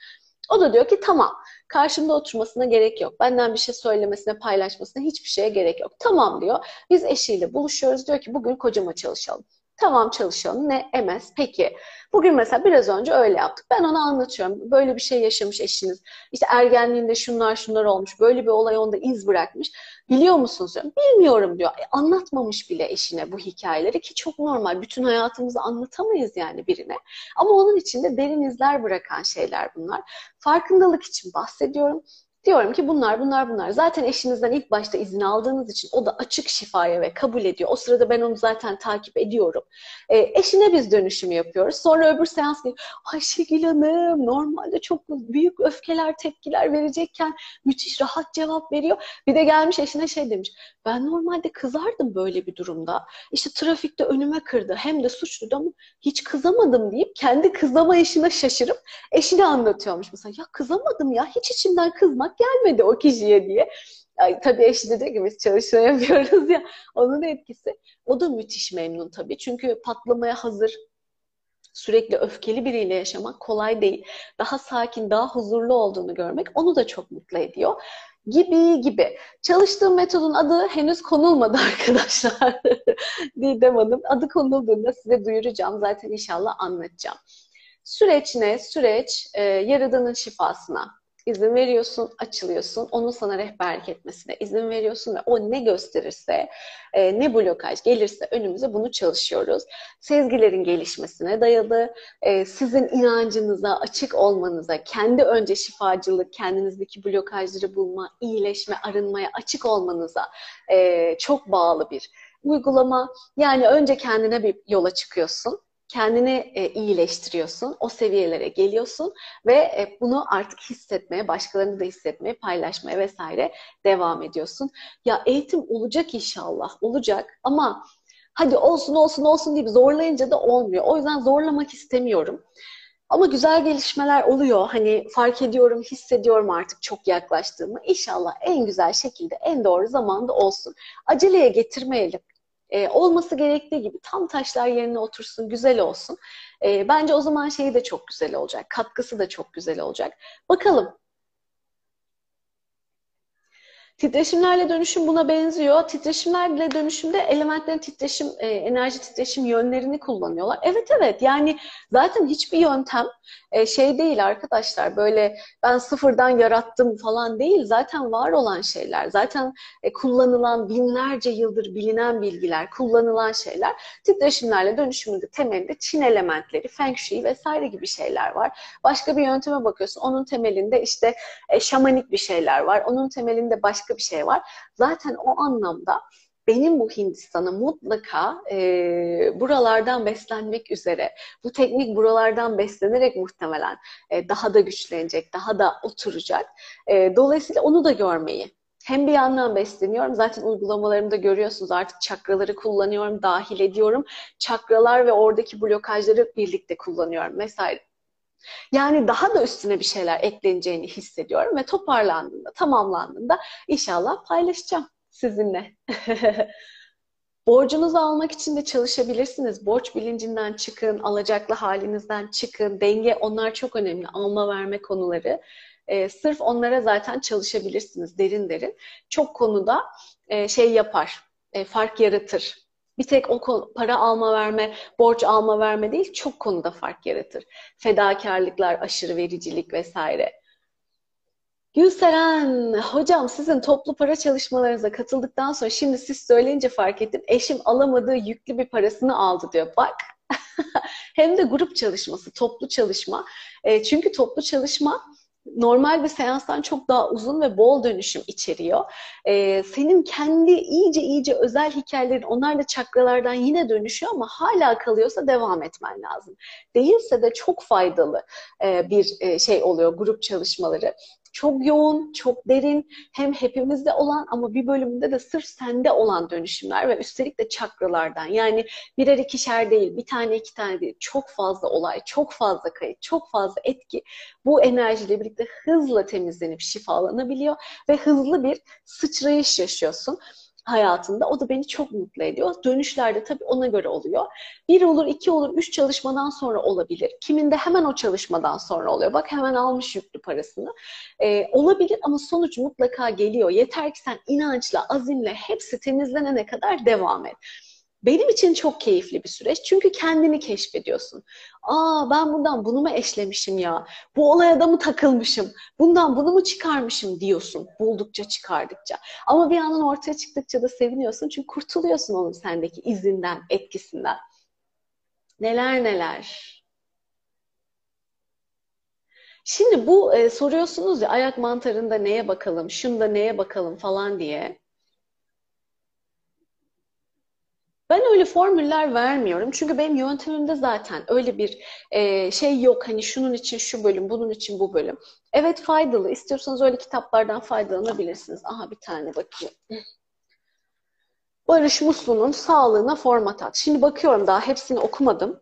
S1: O da diyor ki tamam karşımda oturmasına gerek yok. Benden bir şey söylemesine, paylaşmasına hiçbir şeye gerek yok. Tamam diyor. Biz eşiyle buluşuyoruz. Diyor ki bugün kocama çalışalım. Tamam çalışalım. Ne? MS. Peki. Bugün mesela biraz önce öyle yaptık. Ben ona anlatıyorum. Böyle bir şey yaşamış eşiniz. İşte ergenliğinde şunlar şunlar olmuş. Böyle bir olay onda iz bırakmış. Biliyor musunuz diyorum. Bilmiyorum diyor. E, anlatmamış bile eşine bu hikayeleri ki çok normal. Bütün hayatımızı anlatamayız yani birine. Ama onun içinde derin izler bırakan şeyler bunlar. Farkındalık için bahsediyorum. Diyorum ki bunlar bunlar bunlar. Zaten eşinizden ilk başta izin aldığınız için o da açık şifaya ve kabul ediyor. O sırada ben onu zaten takip ediyorum. E, eşine biz dönüşümü yapıyoruz. Sonra öbür seans diyor. Ayşegül Hanım normalde çok büyük öfkeler, tepkiler verecekken müthiş rahat cevap veriyor. Bir de gelmiş eşine şey demiş. Ben normalde kızardım böyle bir durumda. İşte trafikte önüme kırdı. Hem de suçluydu ama hiç kızamadım deyip kendi kızama eşine şaşırıp eşine anlatıyormuş. Mesela ya kızamadım ya hiç içimden kızmak gelmedi o kişiye diye. Ay, tabii eşi de diyor ki biz çalışma yapıyoruz ya. Onun etkisi. O da müthiş memnun tabii. Çünkü patlamaya hazır sürekli öfkeli biriyle yaşamak kolay değil. Daha sakin, daha huzurlu olduğunu görmek onu da çok mutlu ediyor gibi gibi. Çalıştığım metodun adı henüz konulmadı arkadaşlar. Didem Hanım. Adı konulduğunda size duyuracağım. Zaten inşallah anlatacağım. Süreç ne? Süreç e, yaradanın şifasına izin veriyorsun, açılıyorsun. Onun sana rehberlik etmesine izin veriyorsun ve o ne gösterirse, e, ne blokaj gelirse önümüze bunu çalışıyoruz. Sezgilerin gelişmesine dayalı, e, sizin inancınıza, açık olmanıza, kendi önce şifacılık, kendinizdeki blokajları bulma, iyileşme, arınmaya açık olmanıza e, çok bağlı bir uygulama. Yani önce kendine bir yola çıkıyorsun kendini e, iyileştiriyorsun, o seviyelere geliyorsun ve e, bunu artık hissetmeye, başkalarını da hissetmeye, paylaşmaya vesaire devam ediyorsun. Ya eğitim olacak inşallah, olacak ama hadi olsun olsun olsun deyip zorlayınca da olmuyor. O yüzden zorlamak istemiyorum. Ama güzel gelişmeler oluyor. Hani fark ediyorum, hissediyorum artık çok yaklaştığımı. İnşallah en güzel şekilde, en doğru zamanda olsun. Aceleye getirmeyelim. Ee, olması gerektiği gibi tam taşlar yerine otursun, güzel olsun. Ee, bence o zaman şeyi de çok güzel olacak. Katkısı da çok güzel olacak. Bakalım Titreşimlerle dönüşüm buna benziyor. Titreşimlerle dönüşümde elementlerin titreşim, e, enerji titreşim yönlerini kullanıyorlar. Evet evet yani zaten hiçbir yöntem e, şey değil arkadaşlar böyle ben sıfırdan yarattım falan değil. Zaten var olan şeyler. Zaten e, kullanılan binlerce yıldır bilinen bilgiler, kullanılan şeyler. Titreşimlerle dönüşümün de temelinde Çin elementleri, Feng Shui vesaire gibi şeyler var. Başka bir yönteme bakıyorsun. Onun temelinde işte şamanik bir şeyler var. Onun temelinde başka başka bir şey var. Zaten o anlamda benim bu Hindistan'a mutlaka e, buralardan beslenmek üzere, bu teknik buralardan beslenerek muhtemelen e, daha da güçlenecek, daha da oturacak. E, dolayısıyla onu da görmeyi hem bir yandan besleniyorum. Zaten uygulamalarımda görüyorsunuz artık çakraları kullanıyorum, dahil ediyorum. Çakralar ve oradaki blokajları birlikte kullanıyorum vesaire. Yani daha da üstüne bir şeyler ekleneceğini hissediyorum ve toparlandığında, tamamlandığında inşallah paylaşacağım sizinle. Borcunuzu almak için de çalışabilirsiniz. Borç bilincinden çıkın, alacaklı halinizden çıkın. Denge onlar çok önemli. Alma verme konuları. Ee, sırf onlara zaten çalışabilirsiniz derin derin. Çok konuda e, şey yapar, e, fark yaratır. Bir tek o para alma verme, borç alma verme değil, çok konuda fark yaratır. Fedakarlıklar, aşırı vericilik vesaire. Gülseren, hocam sizin toplu para çalışmalarınıza katıldıktan sonra şimdi siz söyleyince fark ettim. Eşim alamadığı yüklü bir parasını aldı diyor. Bak hem de grup çalışması, toplu çalışma. E, çünkü toplu çalışma normal bir seanstan çok daha uzun ve bol dönüşüm içeriyor. Ee, senin kendi iyice iyice özel hikayelerin onlar da çakralardan yine dönüşüyor ama hala kalıyorsa devam etmen lazım. Değilse de çok faydalı e, bir e, şey oluyor grup çalışmaları çok yoğun, çok derin, hem hepimizde olan ama bir bölümünde de sırf sende olan dönüşümler ve üstelik de çakralardan. Yani birer ikişer değil, bir tane iki tane değil, çok fazla olay, çok fazla kayıt, çok fazla etki bu enerjiyle birlikte hızla temizlenip şifalanabiliyor ve hızlı bir sıçrayış yaşıyorsun hayatında. O da beni çok mutlu ediyor. Dönüşlerde tabii ona göre oluyor. Bir olur, iki olur, üç çalışmadan sonra olabilir. Kiminde hemen o çalışmadan sonra oluyor. Bak hemen almış yüklü parasını. Ee, olabilir ama sonuç mutlaka geliyor. Yeter ki sen inançla, azimle hepsi temizlenene kadar devam et. Benim için çok keyifli bir süreç. Çünkü kendini keşfediyorsun. Aa ben bundan bunu mu eşlemişim ya? Bu olaya da mı takılmışım? Bundan bunu mu çıkarmışım diyorsun. Buldukça çıkardıkça. Ama bir yandan ortaya çıktıkça da seviniyorsun. Çünkü kurtuluyorsun onun sendeki izinden, etkisinden. Neler neler. Şimdi bu e, soruyorsunuz ya ayak mantarında neye bakalım, şunda neye bakalım falan diye. Ben öyle formüller vermiyorum. Çünkü benim yöntemimde zaten öyle bir e, şey yok. Hani şunun için şu bölüm, bunun için bu bölüm. Evet faydalı. İstiyorsanız öyle kitaplardan faydalanabilirsiniz. Aha bir tane bakayım. Barış Muslu'nun Sağlığına Format At. Şimdi bakıyorum daha hepsini okumadım.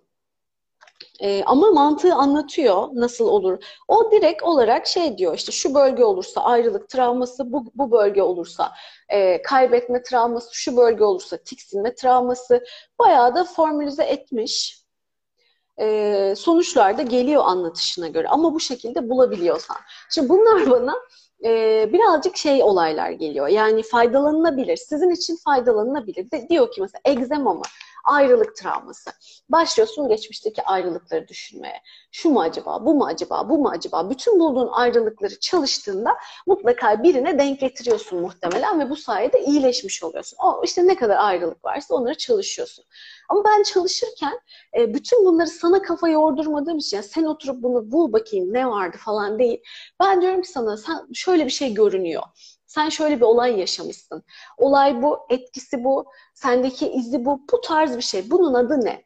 S1: E, ama mantığı anlatıyor nasıl olur. O direkt olarak şey diyor işte şu bölge olursa ayrılık travması, bu, bu bölge olursa e, kaybetme travması, şu bölge olursa tiksinme travması bayağı da formülize etmiş. E, sonuçlar da geliyor anlatışına göre ama bu şekilde bulabiliyorsan. Şimdi bunlar bana e, birazcık şey olaylar geliyor. Yani faydalanılabilir. Sizin için faydalanılabilir. De, diyor ki mesela egzema mı? Ayrılık travması. Başlıyorsun geçmişteki ayrılıkları düşünmeye. Şu mu acaba, bu mu acaba, bu mu acaba? Bütün bulduğun ayrılıkları çalıştığında mutlaka birine denk getiriyorsun muhtemelen ve bu sayede iyileşmiş oluyorsun. O işte ne kadar ayrılık varsa onları çalışıyorsun. Ama ben çalışırken e, bütün bunları sana kafa yordurmadığım için sen oturup bunu bul bakayım ne vardı falan değil. Ben diyorum ki sana sen şöyle bir şey görünüyor. Sen şöyle bir olay yaşamışsın. Olay bu, etkisi bu, sendeki izi bu, bu tarz bir şey. Bunun adı ne?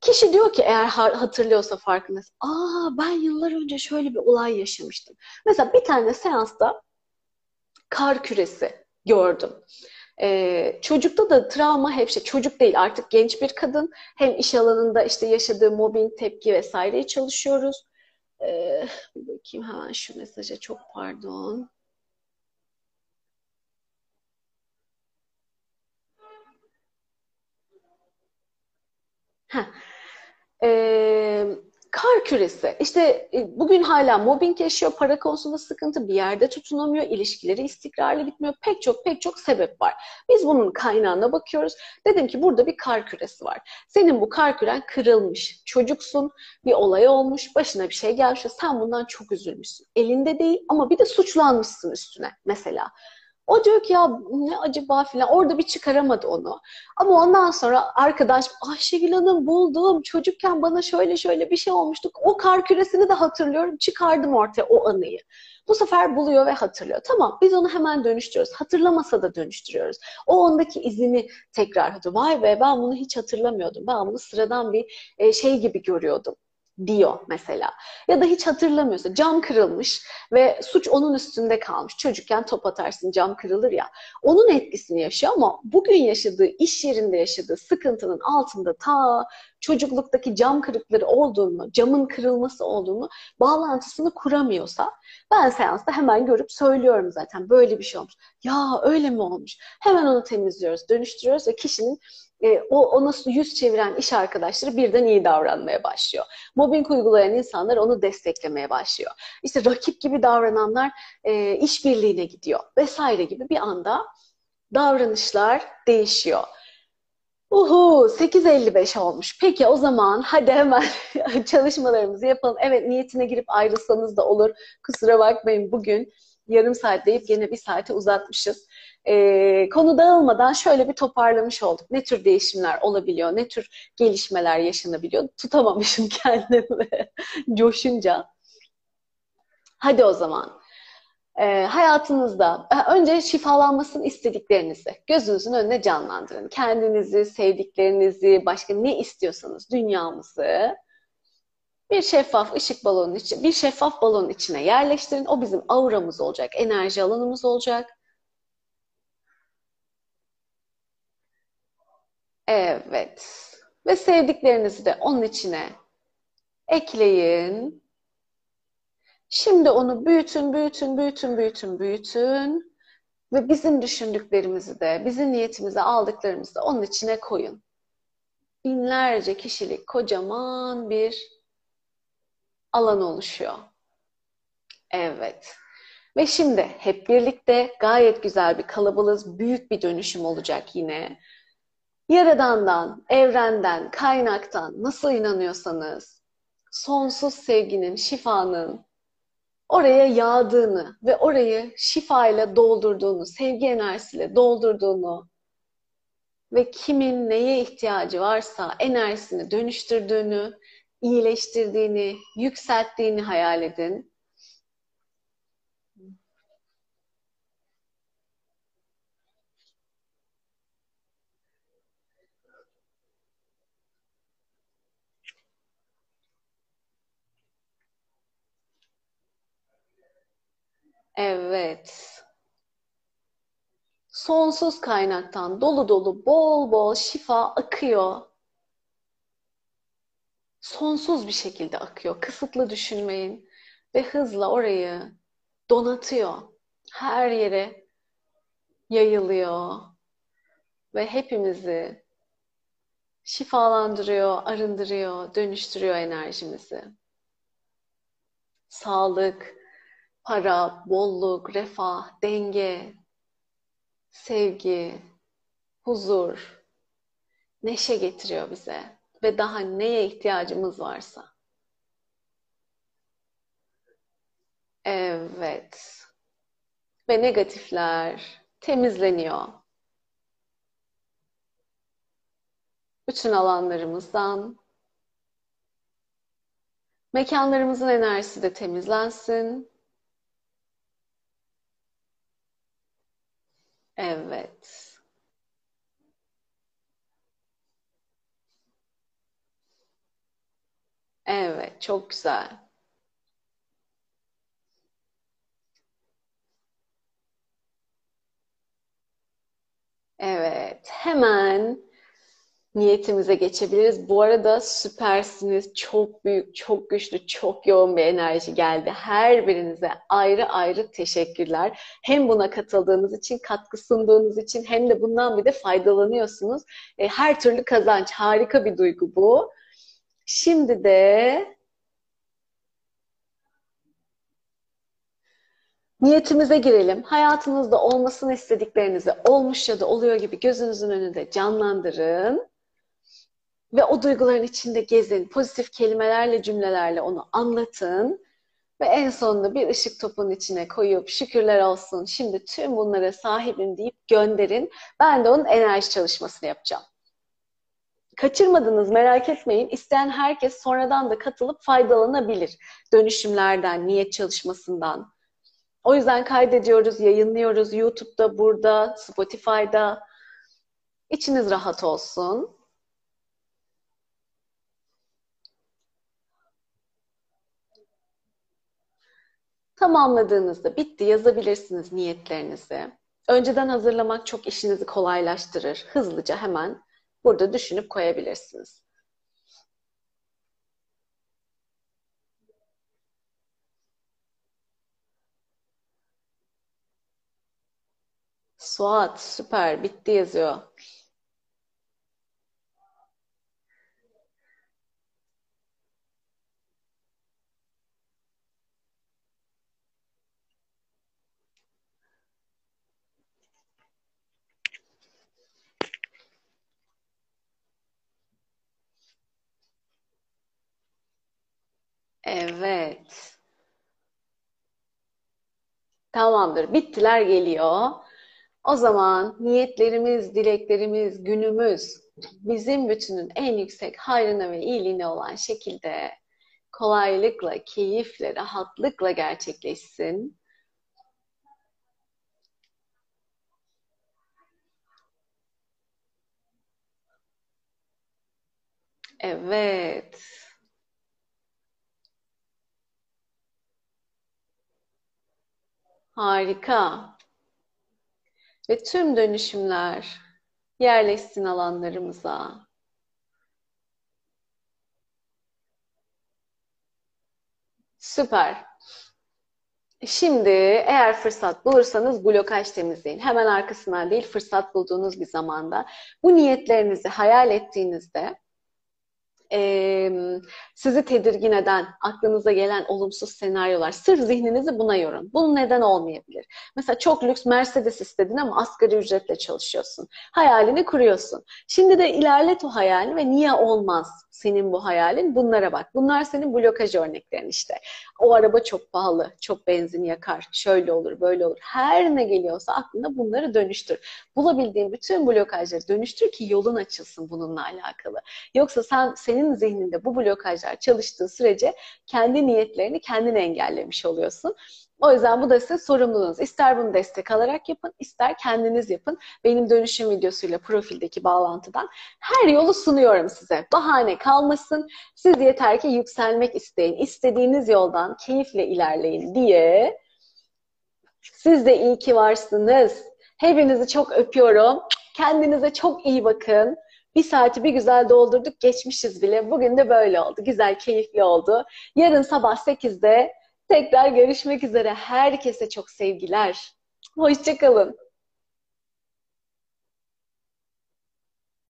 S1: Kişi diyor ki eğer hatırlıyorsa farkındaysa, aa ben yıllar önce şöyle bir olay yaşamıştım. Mesela bir tane seansta kar küresi gördüm. Ee, çocukta da travma hep şey, çocuk değil artık genç bir kadın. Hem iş alanında işte yaşadığı mobbing, tepki vesaireyi çalışıyoruz. Ee, bakayım hemen şu mesaja çok pardon. Ee, kar küresi. İşte e, bugün hala mobbing yaşıyor, para konusunda sıkıntı, bir yerde tutunamıyor, ilişkileri istikrarlı gitmiyor. Pek çok pek çok sebep var. Biz bunun kaynağına bakıyoruz. Dedim ki burada bir kar küresi var. Senin bu kar küren kırılmış. Çocuksun, bir olay olmuş, başına bir şey gelmiş. Sen bundan çok üzülmüşsün. Elinde değil ama bir de suçlanmışsın üstüne mesela. O diyor ki ya ne acaba filan. Orada bir çıkaramadı onu. Ama ondan sonra arkadaş Ayşegül Hanım buldum. Çocukken bana şöyle şöyle bir şey olmuştu. O kar küresini de hatırlıyorum. Çıkardım ortaya o anıyı. Bu sefer buluyor ve hatırlıyor. Tamam biz onu hemen dönüştürüyoruz. Hatırlamasa da dönüştürüyoruz. O ondaki izini tekrar hatırlıyor. Vay be ben bunu hiç hatırlamıyordum. Ben bunu sıradan bir e, şey gibi görüyordum diyor mesela. Ya da hiç hatırlamıyorsa cam kırılmış ve suç onun üstünde kalmış. Çocukken top atarsın cam kırılır ya. Onun etkisini yaşıyor ama bugün yaşadığı, iş yerinde yaşadığı sıkıntının altında ta çocukluktaki cam kırıkları olduğunu, camın kırılması olduğunu bağlantısını kuramıyorsa ben seansta hemen görüp söylüyorum zaten böyle bir şey olmuş. Ya öyle mi olmuş? Hemen onu temizliyoruz, dönüştürüyoruz ve kişinin e, o ona yüz çeviren iş arkadaşları birden iyi davranmaya başlıyor. Mobbing uygulayan insanlar onu desteklemeye başlıyor. İşte rakip gibi davrananlar e, işbirliğine gidiyor vesaire gibi bir anda davranışlar değişiyor. Uhu 8.55 olmuş. Peki o zaman hadi hemen çalışmalarımızı yapalım. Evet niyetine girip ayrılsanız da olur. Kusura bakmayın bugün yarım saat deyip yine bir saate uzatmışız. E, konu dağılmadan şöyle bir toparlamış olduk. Ne tür değişimler olabiliyor, ne tür gelişmeler yaşanabiliyor. Tutamamışım kendimi coşunca. Hadi o zaman. E, hayatınızda önce şifalanmasını istediklerinizi gözünüzün önüne canlandırın. Kendinizi, sevdiklerinizi, başka ne istiyorsanız dünyamızı bir şeffaf ışık balonun içi, bir şeffaf balonun içine yerleştirin. O bizim auramız olacak, enerji alanımız olacak. Evet. Ve sevdiklerinizi de onun içine ekleyin. Şimdi onu büyütün, büyütün, büyütün, büyütün, büyütün. Ve bizim düşündüklerimizi de, bizim niyetimizi aldıklarımızı da onun içine koyun. Binlerce kişilik kocaman bir alan oluşuyor. Evet. Ve şimdi hep birlikte gayet güzel bir kalabalığız. Büyük bir dönüşüm olacak yine. Yaradandan, evrenden, kaynaktan nasıl inanıyorsanız sonsuz sevginin, şifanın oraya yağdığını ve orayı şifayla doldurduğunu, sevgi enerjisiyle doldurduğunu ve kimin neye ihtiyacı varsa enerjisini dönüştürdüğünü, iyileştirdiğini, yükselttiğini hayal edin. Evet. Sonsuz kaynaktan dolu dolu bol bol şifa akıyor. Sonsuz bir şekilde akıyor. Kısıtlı düşünmeyin ve hızla orayı donatıyor. Her yere yayılıyor ve hepimizi şifalandırıyor, arındırıyor, dönüştürüyor enerjimizi. Sağlık, para, bolluk, refah, denge, sevgi, huzur, neşe getiriyor bize ve daha neye ihtiyacımız varsa. Evet. Ve negatifler temizleniyor. Bütün alanlarımızdan mekanlarımızın enerjisi de temizlensin. Evet. Evet, çok güzel. Evet, hemen niyetimize geçebiliriz. Bu arada süpersiniz. Çok büyük, çok güçlü, çok yoğun bir enerji geldi. Her birinize ayrı ayrı teşekkürler. Hem buna katıldığınız için, katkı sunduğunuz için hem de bundan bir de faydalanıyorsunuz. E, her türlü kazanç. Harika bir duygu bu. Şimdi de niyetimize girelim. Hayatınızda olmasını istediklerinizi olmuş ya da oluyor gibi gözünüzün önünde canlandırın. Ve o duyguların içinde gezin. Pozitif kelimelerle, cümlelerle onu anlatın. Ve en sonunda bir ışık topunun içine koyup şükürler olsun. Şimdi tüm bunlara sahibim deyip gönderin. Ben de onun enerji çalışmasını yapacağım. Kaçırmadınız merak etmeyin. İsteyen herkes sonradan da katılıp faydalanabilir. Dönüşümlerden, niyet çalışmasından. O yüzden kaydediyoruz, yayınlıyoruz. YouTube'da, burada, Spotify'da. İçiniz rahat olsun. Tamamladığınızda bitti yazabilirsiniz niyetlerinizi. Önceden hazırlamak çok işinizi kolaylaştırır. Hızlıca hemen burada düşünüp koyabilirsiniz. Suat süper bitti yazıyor. Evet. Tamamdır. Bittiler geliyor. O zaman niyetlerimiz, dileklerimiz, günümüz bizim bütünün en yüksek hayrına ve iyiliğine olan şekilde kolaylıkla, keyifle, rahatlıkla gerçekleşsin. Evet. Harika. Ve tüm dönüşümler yerleşsin alanlarımıza. Süper. Şimdi eğer fırsat bulursanız blokaj temizleyin. Hemen arkasından değil, fırsat bulduğunuz bir zamanda. Bu niyetlerinizi hayal ettiğinizde e, sizi tedirgin eden, aklınıza gelen olumsuz senaryolar, sırf zihninizi buna yorun. Bunun neden olmayabilir? Mesela çok lüks Mercedes istedin ama asgari ücretle çalışıyorsun. Hayalini kuruyorsun. Şimdi de ilerlet o hayali ve niye olmaz senin bu hayalin? Bunlara bak. Bunlar senin blokaj örneklerin işte. O araba çok pahalı, çok benzin yakar, şöyle olur, böyle olur. Her ne geliyorsa aklına bunları dönüştür. Bulabildiğin bütün blokajları dönüştür ki yolun açılsın bununla alakalı. Yoksa sen senin zihninde bu blokajlar çalıştığı sürece kendi niyetlerini kendin engellemiş oluyorsun. O yüzden bu da size sorumluluğunuz. İster bunu destek alarak yapın, ister kendiniz yapın. Benim dönüşüm videosuyla profildeki bağlantıdan her yolu sunuyorum size. Bahane kalmasın. Siz yeter ki yükselmek isteyin. İstediğiniz yoldan keyifle ilerleyin diye. Siz de iyi ki varsınız. Hepinizi çok öpüyorum. Kendinize çok iyi bakın. Bir saati bir güzel doldurduk, geçmişiz bile. Bugün de böyle oldu. Güzel, keyifli oldu. Yarın sabah 8'de tekrar görüşmek üzere. Herkese çok sevgiler. Hoşçakalın.